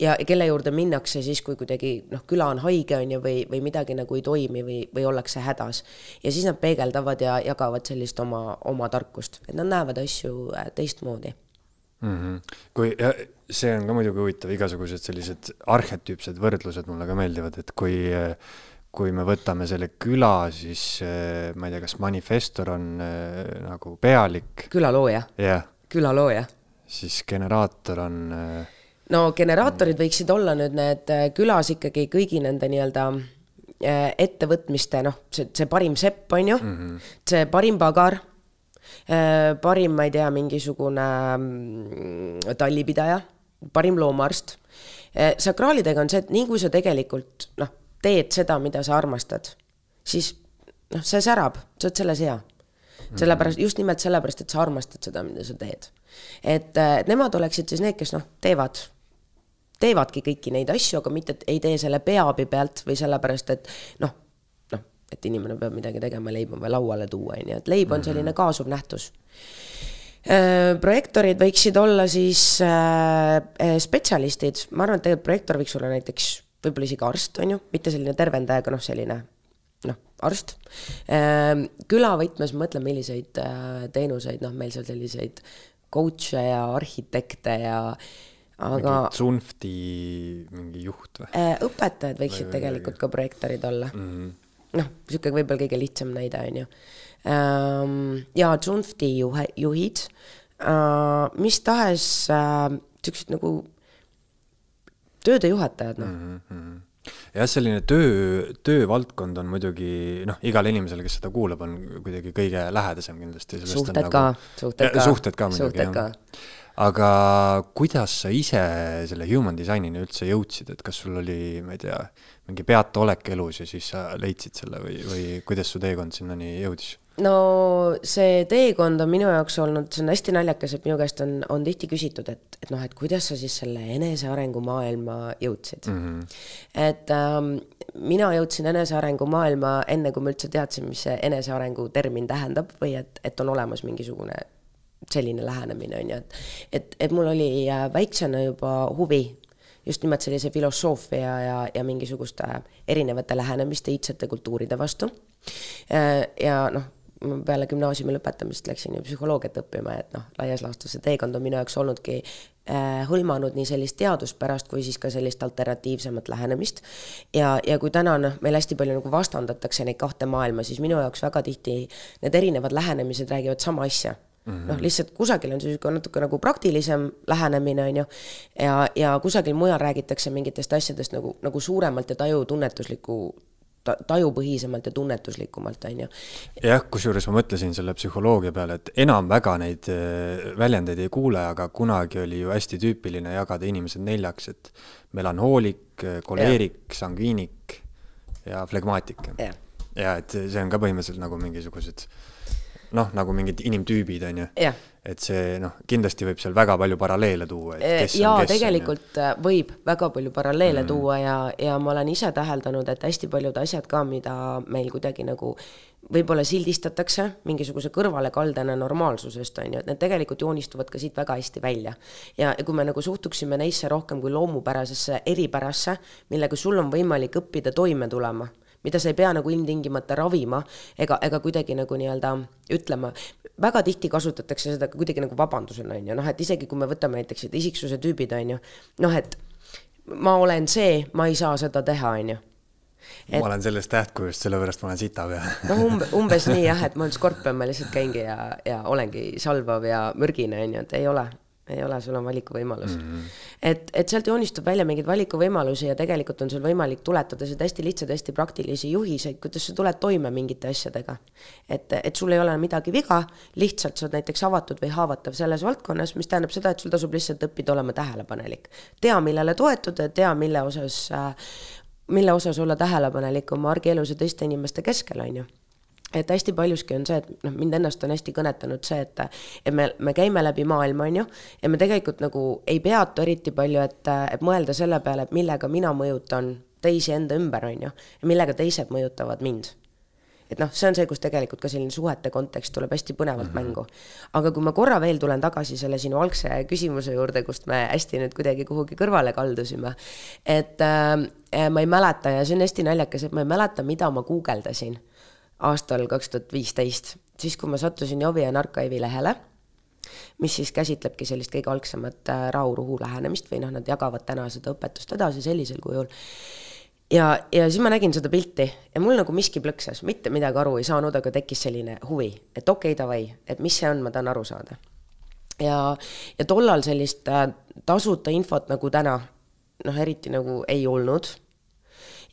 ja kelle juurde minnakse siis, kui kuidagi noh, küla on haige, on ju, või, või midagi nagu ei toimi või, või ollakse hädas. ja siis nad peegeldavad ja jagavad sellist oma, oma tarkust, et nad näevad asju äh, teistmoodi mm. -hmm. kui ja see on ka muidugi huvitav, igasugused sellised arhetüüpsed võrdlused mulle ka meeldivad, et kui, kui me võtame selle küla, siis ma ei tea, kas manifestor on äh, nagu pealik. külalooja yeah.. külalooja. siis generaator on. Äh, no generaatorid võiksid olla nüüd need külas ikkagi kõigi nende nii-öelda ettevõtmiste, noh, see, see parim sepp, on ju mm, -hmm. see parim pagar parim, ma ei tea, mingisugune mm, tallipidaja parim loomaarst. Eh, sakraalidega on see, et nii kui sa tegelikult noh, teed seda, mida sa armastad, siis noh, see särab, sa oled selles hea. sellepärast, just nimelt sellepärast, et sa armastad seda, mida sa teed. et, et nemad oleksid siis need, kes noh, teevad, teevadki kõiki neid asju, aga mitte ei tee selle peaabi pealt või sellepärast, et noh, et inimene peab midagi tegema, leib on vaja lauale tuua, on ju, et leib on selline kaasuv nähtus Äh, projektorid võiksid olla siis äh, äh, spetsialistid, ma arvan, et tegelikult projektor võiks olla näiteks võib-olla isegi arst, on ju, mitte selline tervendaja, aga noh, selline noh, arst. külavõtmes mõtlen, milliseid teenuseid, noh, meil seal selliseid coach'e ja arhitekte ja aga. Zunfti mingi juht või? õpetajad võiksid või, tegelikult või. ka projektorid olla mm. -hmm. Noh, niisugune võib-olla kõige lihtsam näide, on ju Ähm, ja Zunfti juhe, juhid, äh, mis tahes niisugused äh, nagu tööde juhatajad, noh mm -hmm jah, selline töö, töövaldkond on muidugi noh, igale inimesele, kes seda kuulab, on kuidagi kõige lähedasem kindlasti. suhted nagu, ka, suhted ka. suhted ka muidugi, jah. aga kuidas sa ise selle human disain'ini üldse jõudsid, et kas sul oli, ma ei tea, mingi peataolek elus ja siis sa leidsid selle või, või kuidas su teekond sinnani jõudis? no see teekond on minu jaoks olnud, see on hästi naljakas, et minu käest on, on tihti küsitud, et, et noh, et kuidas sa siis selle enesearengu maailma jõudsid mm. -hmm. et ähm, mina jõudsin enesearengu maailma enne, kui ma üldse teadsin, mis see enesearengu termin tähendab või et, et on olemas mingisugune selline lähenemine, on ju, et et, et mul oli äh, väiksena juba huvi just nimelt sellise filosoofia ja, ja mingisuguste erinevate lähenemiste, iidsete kultuuride vastu. Äh, ja noh peale gümnaasiumi lõpetamist läksin ju psühholoogiat õppima, et noh, laias laastus see teekond on minu jaoks olnudki äh, hõlmanud nii sellist teaduspärast kui siis ka sellist alternatiivsemat lähenemist. ja, ja kui täna noh, meil hästi palju nagu vastandatakse neid kahte maailma, siis minu jaoks väga tihti need erinevad lähenemised räägivad sama asja -hmm. noh, lihtsalt kusagil on see niisugune natuke nagu praktilisem lähenemine, on ju, ja, ja kusagil mujal räägitakse mingitest asjadest nagu, nagu suuremalt ja tajutunnetusliku ta-, tajupõhisemalt ja tunnetuslikumalt, on ju. jah, kusjuures ma mõtlesin selle psühholoogia peale, et enam väga neid äh, väljendeid ei kuule, aga kunagi oli ju hästi tüüpiline jagada inimesed neljaks, et melanhoolik, koleerik, sangviinik ja flegmaatik. ja et see on ka põhimõtteliselt nagu mingisugused noh, nagu mingid inimtüübid, on ju. et see noh, kindlasti võib seal väga palju paralleele tuua. jaa, tegelikult on, äh, võib väga palju paralleele mm. tuua ja, ja ma olen ise täheldanud, et hästi paljud asjad ka, mida meil kuidagi nagu võib-olla sildistatakse mingisuguse kõrvalekaldena normaalsusest, on ju, et need tegelikult joonistuvad ka siit väga hästi välja. ja, ja kui me nagu suhtuksime neisse rohkem kui loomupärasesse eripärasse, millega sul on võimalik õppida toime tulema mida sa ei pea nagu ilmtingimata ravima ega, ega kuidagi nagu nii-öelda ütlema, väga tihti kasutatakse seda kuidagi nagu vabandusena, on ju, noh, et isegi kui me võtame näiteks isiksuse tüübid, on ju, noh, et ma olen see, ma ei saa seda teha, on ju. Et.... ma olen sellest tähtkujust, sellepärast ma olen sita peal. noh, umbe, umbes nii jah, et ma olen skorpion, ma lihtsalt käingi ja, ja olengi salvav ja mürgine, on ju, et ei ole, ei ole, sul on valikuvõimalus mm. -hmm. et, et sealt joonistub välja mingeid valikuvõimalusi ja tegelikult on sul võimalik tuletada seda hästi lihtsaid, hästi praktilisi juhiseid, kuidas sa tuled toime mingite asjadega. et, et sul ei ole midagi viga, lihtsalt sa oled näiteks avatud või haavatav selles valdkonnas, mis tähendab seda, et sul tasub lihtsalt õppida olema tähelepanelik. tea, millele toetuda, tea, mille osas äh, mille osas olla tähelepanelik oma argielus ja teiste inimeste keskel, on ju et hästi paljuski on see, et noh, mind ennast on hästi kõnetanud see, et et me, me käime läbi maailma, on ju, ja me tegelikult nagu ei peatu eriti palju, et, et mõelda selle peale, et millega mina mõjutan teisi enda ümber, on ju, ja millega teised mõjutavad mind et noh, see on see, kus tegelikult ka selline suhete kontekst tuleb hästi põnevalt mm -hmm. mängu. aga kui ma korra veel tulen tagasi selle sinu algse küsimuse juurde, kust me hästi nüüd kuidagi kuhugi kõrvale kaldusime, et äh, ma ei mäleta ja see on hästi naljakas, et ma ei mäleta, mida ma guugeldasin aastal kaks tuhat viisteist, siis kui ma sattusin Jovian Archive'i lehele, mis siis käsitlebki sellist kõige algsemat äh, rahuruhu lähenemist või noh, nad jagavad täna seda õpetust edasi sellisel kujul. ja, ja siis ma nägin seda pilti ja mul nagu miski plõksas, mitte midagi aru ei saanud, aga tekkis selline huvi, et okei okay,, davai, et mis see on, ma tahan aru saada. ja, ja tollal sellist äh, tasuta infot nagu täna, noh, eriti nagu ei olnud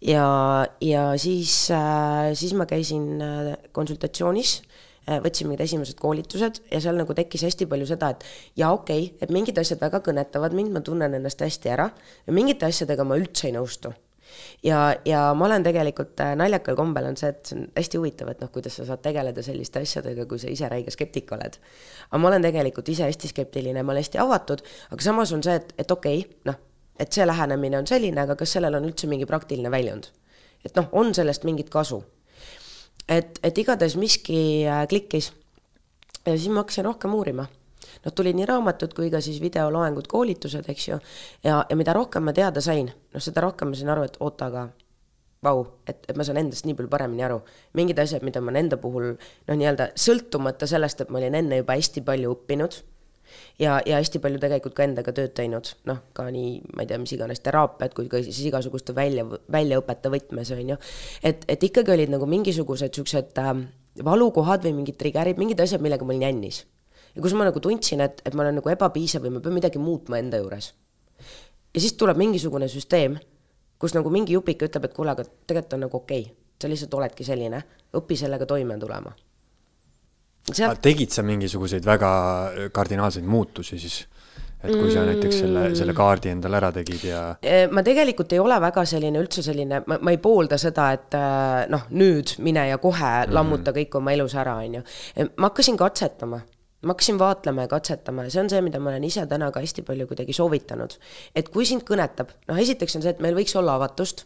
ja, ja siis, äh, siis ma käisin äh, konsultatsioonis äh, võtsin mingid esimesed koolitused ja seal nagu tekkis hästi palju seda, et jaa, okei okay,, et mingid asjad väga kõnetavad mind, ma tunnen ennast hästi ära ja mingite asjadega ma üldse ei nõustu. ja, ja ma olen tegelikult naljakal kombel on see, et see on hästi huvitav, et noh, kuidas sa saad tegeleda selliste asjadega, kui sa ise räige skeptik oled. aga ma olen tegelikult ise hästi skeptiline, ma olen hästi avatud, aga samas on see, et, et okei okay,, noh, et see lähenemine on selline, aga kas sellel on üldse mingi praktiline väljund? et noh, on sellest mingit kasu. et, et igatahes miski äh, klikkis ja siis ma hakkasin rohkem uurima. noh, tuli nii raamatud kui ka siis videoloengud, koolitused, eks ju, ja, ja mida rohkem ma teada sain, noh, seda rohkem ma sain aru, et oota, aga vau, et, et ma saan endast nii palju paremini aru. mingid asjad, mida ma olen enda puhul noh, nii-öelda sõltumata sellest, et ma olin enne juba hästi palju õppinud ja, ja hästi palju tegelikult ka endaga tööd teinud, noh, ka nii, ma ei tea, mis iganes teraapiat, kui ka siis igasuguste välja, väljaõpete võtmes, on ju. et, et ikkagi olid nagu mingisugused siuksed äh, valukohad või mingid trigger'id, mingid asjad, millega ma olin jännis. ja kus ma nagu tundsin, et, et ma olen nagu ebapiisav või ma pean midagi muutma enda juures. ja siis tuleb mingisugune süsteem, kus nagu mingi jupik ütleb, et kuule, aga tegelikult on nagu okei okay., sa lihtsalt oledki selline, õpi sellega toime tulema Sealt... tegid sa mingisuguseid väga kardinaalseid muutusi siis? et kui sa näiteks selle, selle mm. kaardi endale ära tegid ja e, ma tegelikult ei ole väga selline üldse selline, ma, ma ei poolda seda, et äh, noh, nüüd mine ja kohe mm -hmm. lammuta kõik oma elus ära, on ju. E, ma hakkasin katsetama ma hakkasin vaatlema ja katsetama ja see on see, mida ma olen ise täna ka hästi palju kuidagi soovitanud. et kui sind kõnetab, noh esiteks on see, et meil võiks olla avatust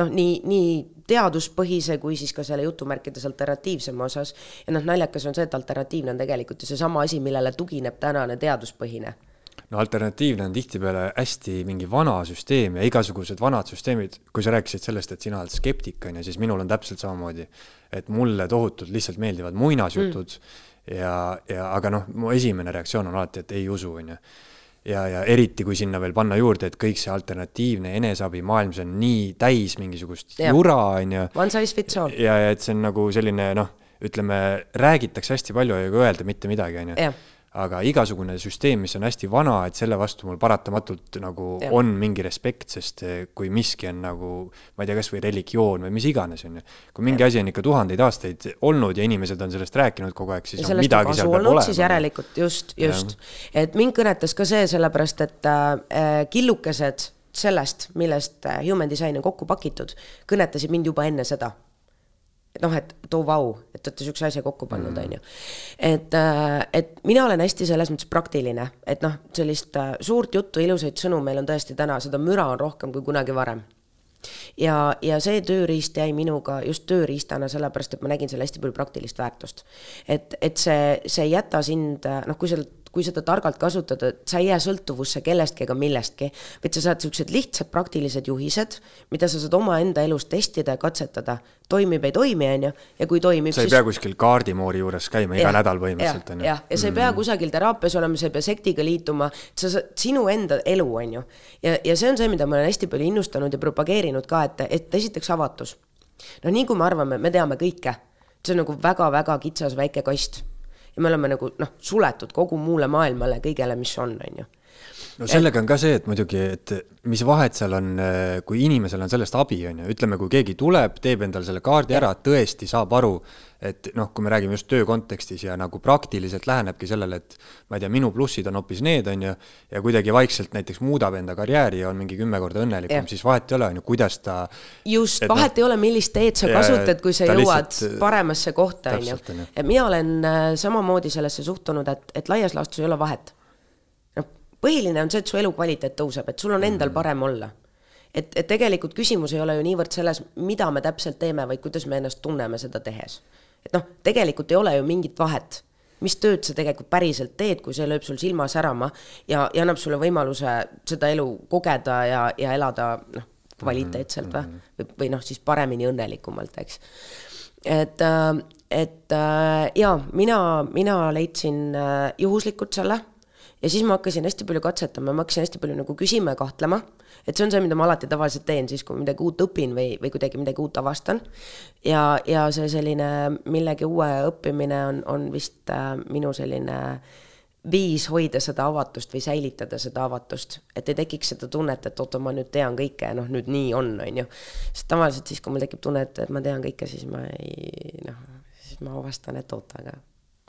noh, nii, nii teaduspõhise kui siis ka selle jutumärkides alternatiivsema osas. ja noh, naljakas on see, et alternatiivne on tegelikult ju seesama asi, millele tugineb tänane teaduspõhine no alternatiivne on tihtipeale hästi mingi vana süsteem ja igasugused vanad süsteemid, kui sa rääkisid sellest, et sina oled skeptik, on ju, siis minul on täpselt samamoodi. et mulle tohutult lihtsalt meeldivad muinasjutud mm. ja, ja aga noh, mu esimene reaktsioon on alati, et ei usu, on ju ja, ja eriti, kui sinna veel panna juurde, et kõik see alternatiivne eneseabimaailm, see on nii täis mingisugust ja. jura, on ju. One size fits all. ja, ja et see on nagu selline noh, ütleme, räägitakse hästi palju, aga ei öelda mitte midagi, on ju aga igasugune süsteem, mis on hästi vana, et selle vastu mul paratamatult nagu ja. on mingi respekt, sest eh, kui miski on nagu, ma ei tea, kasvõi religioon või mis iganes, on ju. kui mingi ja. asi on ikka tuhandeid aastaid olnud ja inimesed on sellest rääkinud kogu aeg, siis on midagi seal peab olema. siis järelikult just, just. et mind kõnetas ka see sellepärast, et äh, killukesed sellest, millest human design on kokku pakitud, kõnetasid mind juba enne seda noh, et too vau, et olete niisuguse asja kokku pannud, mm. on ju. et, äh, et mina olen hästi selles mõttes praktiline, et noh, sellist äh, suurt juttu, ilusaid sõnu meil on tõesti täna, seda müra on rohkem kui kunagi varem ja, ja see tööriist jäi minuga just tööriistana, sellepärast et ma nägin seal hästi palju praktilist väärtust. et, et see, see ei jäta sind, noh, kui sa kui seda targalt kasutada, et sa ei jää sõltuvusse kellestki ega millestki, vaid sa saad niisugused lihtsad praktilised juhised, mida sa saad omaenda elus testida ja katsetada. toimib, ei toimi, on ju, ja kui toimib, sa ei siis... pea kuskil kaardimoori juures käima iga ja, nädal põhimõtteliselt, on ju. jah, ja sa ei pea mm. kusagil teraapias olema, sa ei pea sektiga liituma, sa saad, sinu enda elu, on ju. ja, ja see on see, mida ma olen hästi palju innustanud ja propageerinud ka, et, et esiteks avatus. no nii kui me arvame, me teame kõike, see on nagu väga-väga kitsas väike kast ja me oleme nagu noh, suletud kogu muule maailmale, kõigele, mis on, on ju. No sellega on ka see, et muidugi, et mis vahet seal on, kui inimesel on sellest abi, on ju, ütleme, kui keegi tuleb, teeb endale selle kaardi ära, tõesti saab aru, et noh, kui me räägime just töö kontekstis ja nagu praktiliselt lähenebki sellele, et ma ei tea, minu plussid on hoopis need, on ju, ja kuidagi vaikselt näiteks muudab enda karjääri ja on mingi kümme korda õnnelikum, siis vahet ei ole, on ju, kuidas ta just, vahet no, ei ole, millist teed sa kasutad, kui sa jõuad lihtsalt, paremasse kohta, on ju. et mina olen äh, samamoodi sellesse suhtunud, et, et laias laastus ei ole vahet põhiline on see, et su elukvaliteet tõuseb, et sul on endal mhm. parem olla. et, et tegelikult küsimus ei ole ju niivõrd selles, mida me täpselt teeme, vaid kuidas me ennast tunneme seda tehes. et noh, tegelikult ei ole ju mingit vahet, mis tööd sa tegelikult päriselt teed, kui see lööb sul silma särama ja, ja annab sulle võimaluse seda elu kogeda ja, ja elada noh, kvaliteetselt või, mhm, või, või noh, siis paremini, õnnelikumalt, eks. et, äh, et äh, jaa, mina, mina leidsin äh, juhuslikult selle ja siis ma hakkasin hästi palju katsetama, ma hakkasin hästi palju nagu küsima ja kahtlema, et see on see, mida ma alati tavaliselt teen siis, kui midagi uut õpin või, või kuidagi midagi uut avastan. ja, ja see selline millegi uue õppimine on, on vist äh, minu selline viis hoida seda avatust või säilitada seda avatust, et ei tekiks seda tunnet, et oota, ma nüüd tean kõike ja noh, nüüd nii on, on ju. sest tavaliselt siis, kui mul tekib tunne, et, et ma tean kõike, siis ma ei noh, siis ma avastan, et oota, aga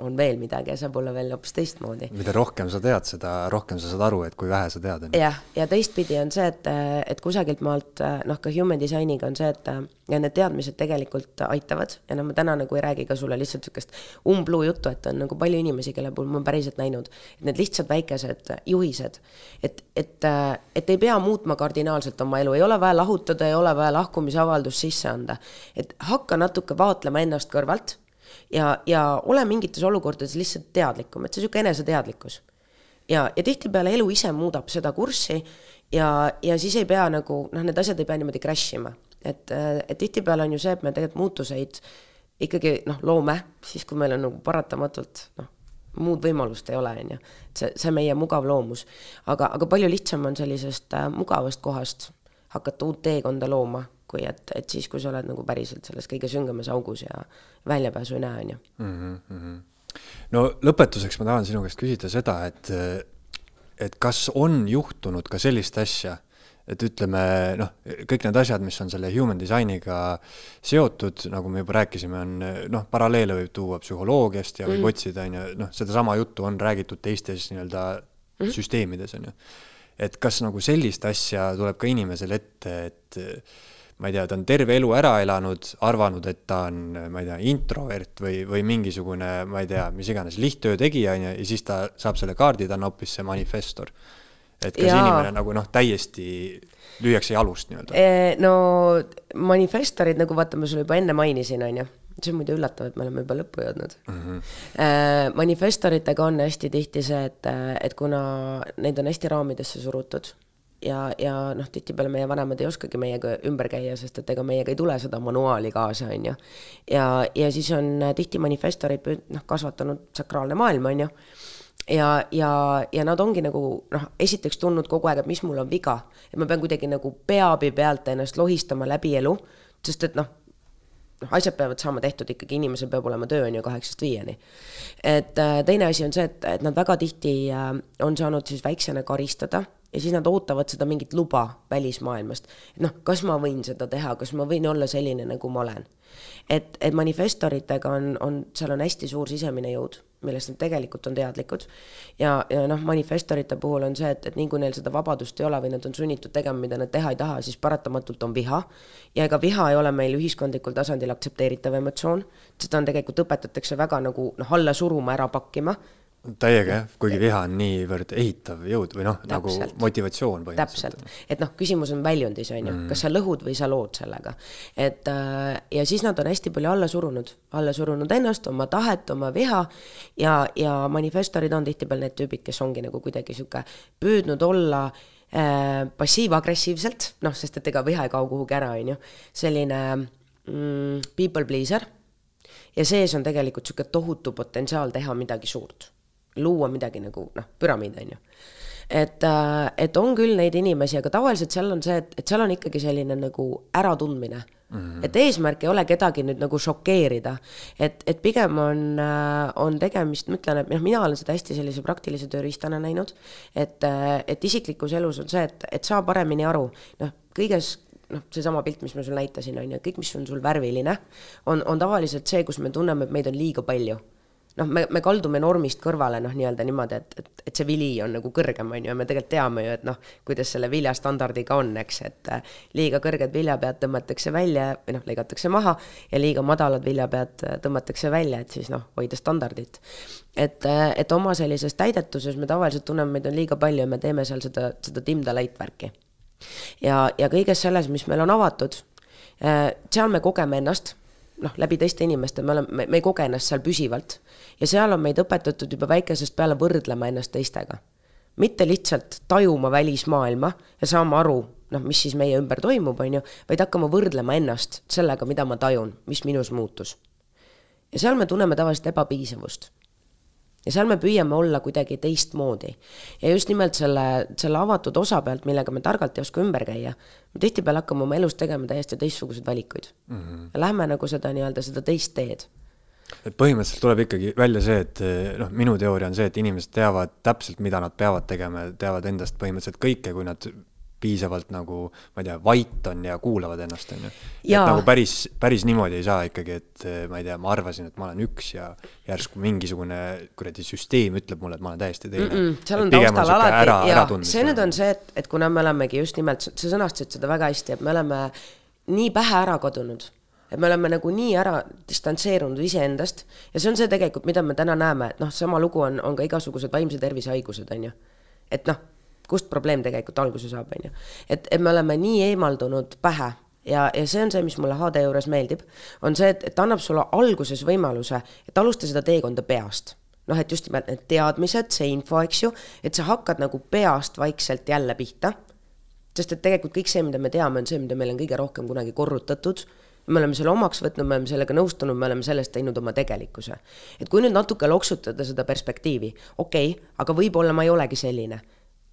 on veel midagi ja saab olla veel hoopis teistmoodi. mida rohkem sa tead, seda rohkem sa saad aru, et kui vähe sa tead, jah, ja teistpidi on see, et, et kusagilt maalt noh, ka human design'iga on see, et ja need teadmised tegelikult aitavad ja noh, ma täna nagu ei räägi ka sulle lihtsalt niisugust umbluu juttu, et on nagu palju inimesi, kelle puhul ma olen päriselt näinud, et need lihtsalt väikesed juhised, et, et, et ei pea muutma kardinaalselt oma elu, ei ole vaja lahutada, ei ole vaja lahkumisavaldust sisse anda. et hakka natuke vaatlema ennast kõrvalt ja, ja ole mingites olukordades lihtsalt teadlikum, et see niisugune eneseteadlikkus. ja, ja tihtipeale elu ise muudab seda kurssi ja, ja siis ei pea nagu noh, need asjad ei pea niimoodi crash ima, et, et tihtipeale on ju see, et me tegelikult muutuseid ikkagi noh, loome siis, kui meil on nagu paratamatult noh, muud võimalust ei ole, on ju. see, see meie mugav loomus. aga, aga palju lihtsam on sellisest äh, mugavast kohast hakata uut teekonda looma kui et, et siis, kui sa oled nagu päriselt selles kõige süngemas augus ja väljapääsu ei näe, on ju. Mhm, mhm. no lõpetuseks ma tahan sinu käest küsida seda, et, et kas on juhtunud ka sellist asja, et ütleme noh, kõik need asjad, mis on selle human design'iga seotud, nagu me juba rääkisime, on noh, paralleele võib tuua psühholoogiast ja võib mm. otsida, on ju, noh, sedasama juttu on räägitud teistes nii-öelda mm. süsteemides, on ju. et kas nagu sellist asja tuleb ka inimesel ette, et ma ei tea, ta on terve elu ära elanud, arvanud, et ta on, ma ei tea, introvert või, või mingisugune, ma ei tea, mis iganes, lihttöö tegija, on ju, ja siis ta saab selle kaardi, ta on hoopis see manifestor. et kas Jaa. inimene nagu noh, täiesti lüüakse jalust nii-öelda? Eh, no manifestorid, nagu vaata, ma sulle juba enne mainisin, on ju see on muide üllatav, et me oleme juba lõppu jõudnud mm. -hmm. manifestoritega on hästi tihti see, et, et kuna neid on hästi raamidesse surutud ja, ja noh, tihtipeale meie vanemad ei oskagi meiega ümber käia, sest et ega meiega ei tule seda manuaali kaasa, on ju. ja, ja siis on tihti manifestorid noh, kasvatanud sakraalne maailm, on ju. ja, ja, ja nad ongi nagu noh, esiteks tundnud kogu aeg, et mis mul on viga, et ma pean kuidagi nagu peaabi pealt ennast lohistama läbi elu, sest et noh, noh, asjad peavad saama tehtud ikkagi, inimesel peab olema töö, on ju, kaheksast viieni. et äh, teine asi on see, et, et nad väga tihti äh, on saanud siis väiksena karistada ja siis nad ootavad seda mingit luba välismaailmast. noh, kas ma võin seda teha, kas ma võin olla selline, nagu ma olen. et, et manifestoritega on, on, seal on hästi suur sisemine jõud, millest nad tegelikult on teadlikud. ja, ja noh, manifestorite puhul on see, et, et nii kui neil seda vabadust ei ole või nad on sunnitud tegema, mida nad teha ei taha, siis paratamatult on viha. ja ega viha ei ole meil ühiskondlikul tasandil aktsepteeritav emotsioon, seda on tegelikult õpetatakse väga nagu noh, alla suruma, ära pakkima täiega jah, kuigi viha on niivõrd ehitav jõud või noh, nagu motivatsioon põhimõtteliselt. täpselt, et noh, küsimus on väljundis, on ju. Mm., kas sa lõhud või sa lood sellega. et äh, ja siis nad on hästi palju alla surunud, alla surunud ennast, oma tahet, oma viha ja, ja manifestorid on tihtipeale need tüübid, kes ongi nagu kuidagi sihuke püüdnud olla äh, passiiv-agressiivselt, noh, sest et ega viha ei kao kuhugi ära, on ju, selline mm, people pleaser. Ja sees on tegelikult niisugune tohutu potentsiaal teha midagi suurt luua midagi nagu noh, püramiid, on ju. et, äh, et on küll neid inimesi, aga tavaliselt seal on see, et, et seal on ikkagi selline nagu äratundmine. Mm -hmm. et eesmärk ei ole kedagi nüüd nagu šokeerida, et, et pigem on, on tegemist, ma ütlen, et noh, mina olen seda hästi sellise praktilise tööriistana näinud, et, et isiklikus elus on see, et, et saa paremini aru, noh, kõiges noh, seesama pilt, mis ma sulle näitasin, on ju, kõik, mis on sul värviline, on, on tavaliselt see, kus me tunneme, et meid on liiga palju noh, me, me kaldume normist kõrvale noh, nii-öelda niimoodi, et, et, et see vili on nagu kõrgem, on ju, ja me tegelikult teame ju, et noh, kuidas selle viljastandardiga on, eks, et äh, liiga kõrged viljapead tõmmatakse välja või noh, lõigatakse maha ja liiga madalad viljapead äh, tõmmatakse välja, et siis noh, hoida standardit. et, äh, et oma sellises täidetuses me tavaliselt tunneme, meid on liiga palju ja me teeme seal seda, seda dim-the-light värki. ja, ja kõiges selles, mis meil on avatud, seal me kogeme ennast noh, läbi teiste inimeste, me oleme, me ei koge ennast seal püsivalt. ja seal on meid õpetatud juba väikesest peale võrdlema ennast teistega. mitte lihtsalt tajuma välismaailma ja saama aru, noh, mis siis meie ümber toimub, on ju, vaid hakkama võrdlema ennast sellega, mida ma tajun, mis minus muutus. ja seal me tunneme tavaliselt ebapiisavust ja seal me püüame olla kuidagi teistmoodi. ja just nimelt selle, selle avatud osa pealt, millega me targalt ei oska ümber käia, me tihtipeale hakkame oma elus tegema täiesti teistsuguseid valikuid mm. -hmm. ja lähme nagu seda nii-öelda seda teist teed et põhimõtteliselt tuleb ikkagi välja see, et noh, minu teooria on see, et inimesed teavad täpselt, mida nad peavad tegema ja teavad endast põhimõtteliselt kõike, kui nad piisavalt nagu, ma ei tea, vait on ja kuulavad ennast, on ju. et nagu päris, päris niimoodi ei saa ikkagi, et ma ei tea, ma arvasin, et ma olen üks ja järsku mingisugune kuradi süsteem ütleb mulle, et ma olen täiesti teine mm. -mm, seal on taustal alati ja see nüüd on see, et, et kuna me olemegi just nimelt, sa sõnastasid seda väga hästi, et me oleme nii pähe ära kadunud et me oleme nagu nii ära distantseerunud iseendast ja see on see tegelikult, mida me täna näeme, et noh, sama lugu on, on ka igasugused vaimse tervise haigused, on ju. et noh kust probleem tegelikult alguse saab, on ju. et, et me oleme nii eemaldunud pähe ja, ja see on see, mis mulle HD juures meeldib, on see, et, et annab sulle alguses võimaluse, et alusta seda teekonda peast. noh, et just nimelt need teadmised, see info, eks ju, et sa hakkad nagu peast vaikselt jälle pihta, sest et tegelikult kõik see, mida me teame, on see, mida meil on kõige rohkem kunagi korrutatud, me oleme selle omaks võtnud, me oleme sellega nõustunud, me oleme sellest teinud oma tegelikkuse. et kui nüüd natuke loksutada seda perspektiivi, okei okay,, aga võib-olla ma ei olegi selline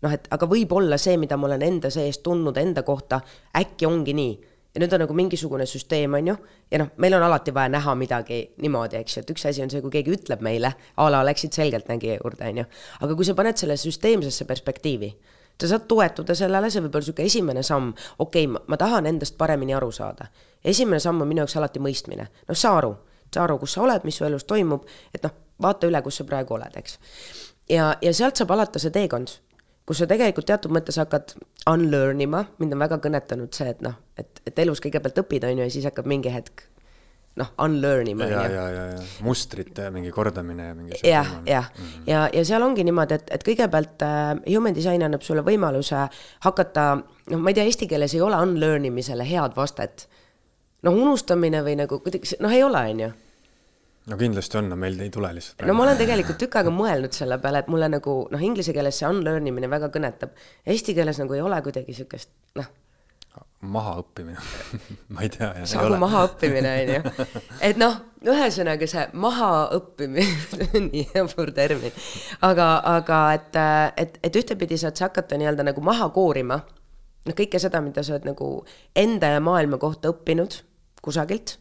noh, et aga võib-olla see, mida ma olen enda sees tundnud enda kohta, äkki ongi nii. ja nüüd on nagu mingisugune süsteem, on ju, ja noh, meil on alati vaja näha midagi niimoodi, eks ju, et üks asi on see, kui keegi ütleb meile, a la läksid selgeltnägija juurde, on ju. aga kui sa paned selle süsteemsesse perspektiivi, sa saad toetuda sellele, see võib olla niisugune esimene samm, okei okay,, ma tahan endast paremini aru saada. esimene samm on minu jaoks alati mõistmine, noh, saa aru, saa aru, kus sa oled, mis su elus toimub, et noh, vaata üle, kus sa praegu oled, eks. ja, ja sealt saab alata see teekond kus sa tegelikult teatud mõttes hakkad unlearn ima, mind on väga kõnetanud see, et noh, et, et elus kõigepealt õpid, on ju, ja siis hakkab mingi hetk noh, unlearn ima. ja, ja, ja, ja mustrite mingi kordamine ja mingi. jah, jah, ja, ja seal ongi niimoodi, et, et kõigepealt äh, human design annab sulle võimaluse hakata, noh, ma ei tea, eesti keeles ei ole unlearn imisele head vastet. noh, unustamine või nagu kuidagi, noh, ei ole, on ju no kindlasti on, no meil ei tule lihtsalt. no ma olen tegelikult tükk aega mõelnud selle peale, et mulle nagu noh, inglise keeles see unlearn imine väga kõnetab. Eesti keeles nagu ei ole kuidagi siukest noh. mahaõppimine ma ei tea. sagu mahaõppimine on ju. et noh, ühesõnaga see mahaõppimine nii jabur termin. aga, aga et, et, et ühtepidi saad sa hakata nii-öelda nagu maha koorima noh, kõike seda, mida sa oled nagu enda ja maailma kohta õppinud kusagilt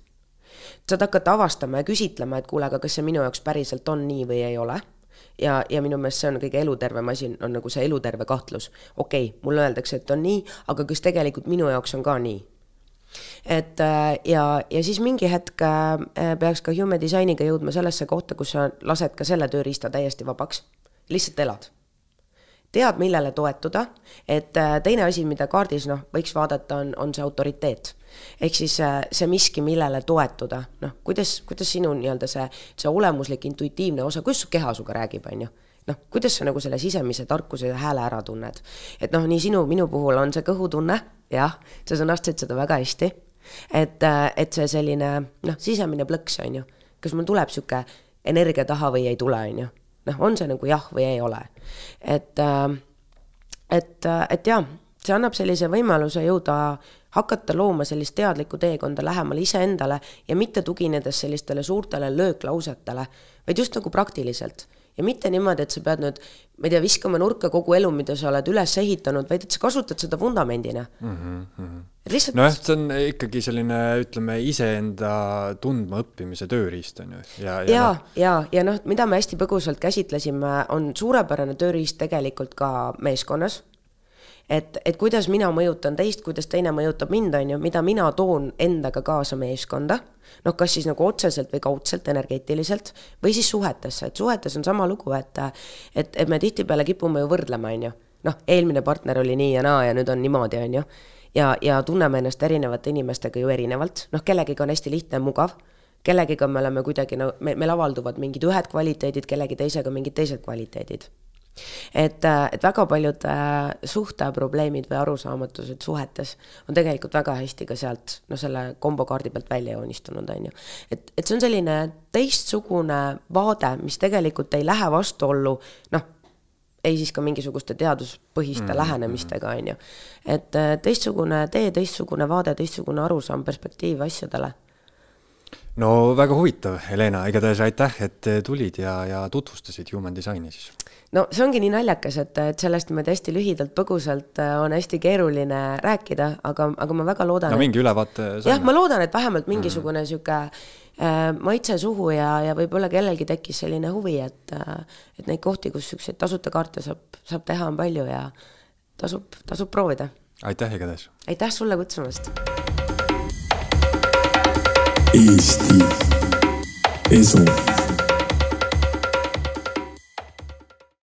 saad hakata avastama ja küsitlema, et kuule, aga kas see minu jaoks päriselt on nii või ei ole ja, ja minu meelest see on kõige elutervem asi, on nagu see eluterve kahtlus. okei okay,, mulle öeldakse, et on nii, aga kas tegelikult minu jaoks on ka nii? et äh, ja, ja siis mingi hetk äh, peaks ka human disainiga jõudma sellesse kohta, kus sa lased ka selle tööriista täiesti vabaks, lihtsalt elad tead, millele toetuda, et äh, teine asi, mida kaardis noh, võiks vaadata, on, on see autoriteet ehk siis äh, see miski, millele toetuda, noh, kuidas, kuidas sinu nii-öelda see, see olemuslik intuitiivne osa, kuidas su keha sinuga räägib, on ju noh, kuidas sa nagu selle sisemise tarkuse ja hääle ära tunned. et noh, nii sinu, minu puhul on see kõhutunne, jah, sa sõnastasid seda väga hästi. et, äh, et see selline noh, sisemine plõks, on ju, kas mul tuleb sihuke energia taha või ei tule, on ju. noh, on see nagu jah või ei ole. et, äh, et, et jaa, see annab sellise võimaluse jõuda hakata looma sellist teadlikku teekonda lähemale iseendale ja mitte tuginedes sellistele suurtele lööklausetele, vaid just nagu praktiliselt. ja mitte niimoodi, et sa pead nüüd, ma ei tea, viskama nurka kogu elu, mida sa oled üles ehitanud, vaid et sa kasutad seda vundamendina mm. -hmm. lihtsalt nojah, see on ikkagi selline, ütleme, iseenda tundma õppimise tööriist on ju, ja, ja, ja noh,, ja, ja noh, mida me hästi põgusalt käsitlesime, on suurepärane tööriist tegelikult ka meeskonnas et, et kuidas mina mõjutan teist, kuidas teine mõjutab mind, on ju, mida mina toon endaga kaasa meeskonda, noh, kas siis nagu otseselt või kaudselt energeetiliselt või siis suhetesse, et suhetes on sama lugu, et et, et me tihtipeale kipume ju võrdlema, on ju, noh, eelmine partner oli nii ja naa ja nüüd on niimoodi, on ju, ja, ja tunneme ennast erinevate inimestega ju erinevalt, noh, kellegiga on hästi lihtne ja mugav, kellegiga me oleme kuidagi no me, meil avalduvad mingid ühed kvaliteedid, kellegi teisega mingid teised kvaliteedid et, et väga paljud äh, suhteprobleemid või arusaamatused suhetes on tegelikult väga hästi ka sealt noh, selle kombokaardi pealt välja joonistunud, on ju. et, et see on selline teistsugune vaade, mis tegelikult ei lähe vastuollu noh, ei siis ka mingisuguste teaduspõhiste mm -hmm. lähenemistega, on ju. et äh, teistsugune tee, teistsugune vaade, teistsugune arusaam, perspektiiv asjadele no väga huvitav, Helena, igatahes aitäh, et tulid ja, ja tutvustasid Human Designi siis. No see ongi nii naljakas, et, et sellest niimoodi hästi lühidalt, põgusalt äh, on hästi keeruline rääkida, aga, aga ma väga loodan no mingi ülevaate jah, saime. ma loodan, et vähemalt mingisugune mm. sihuke äh, maitse suhu ja, ja võib-olla kellelgi tekkis selline huvi, et äh, et neid kohti, kus siukseid tasuta kaarte saab, saab teha, on palju ja tasub, tasub proovida. aitäh igatahes. aitäh sulle kutsumast Eesti Esu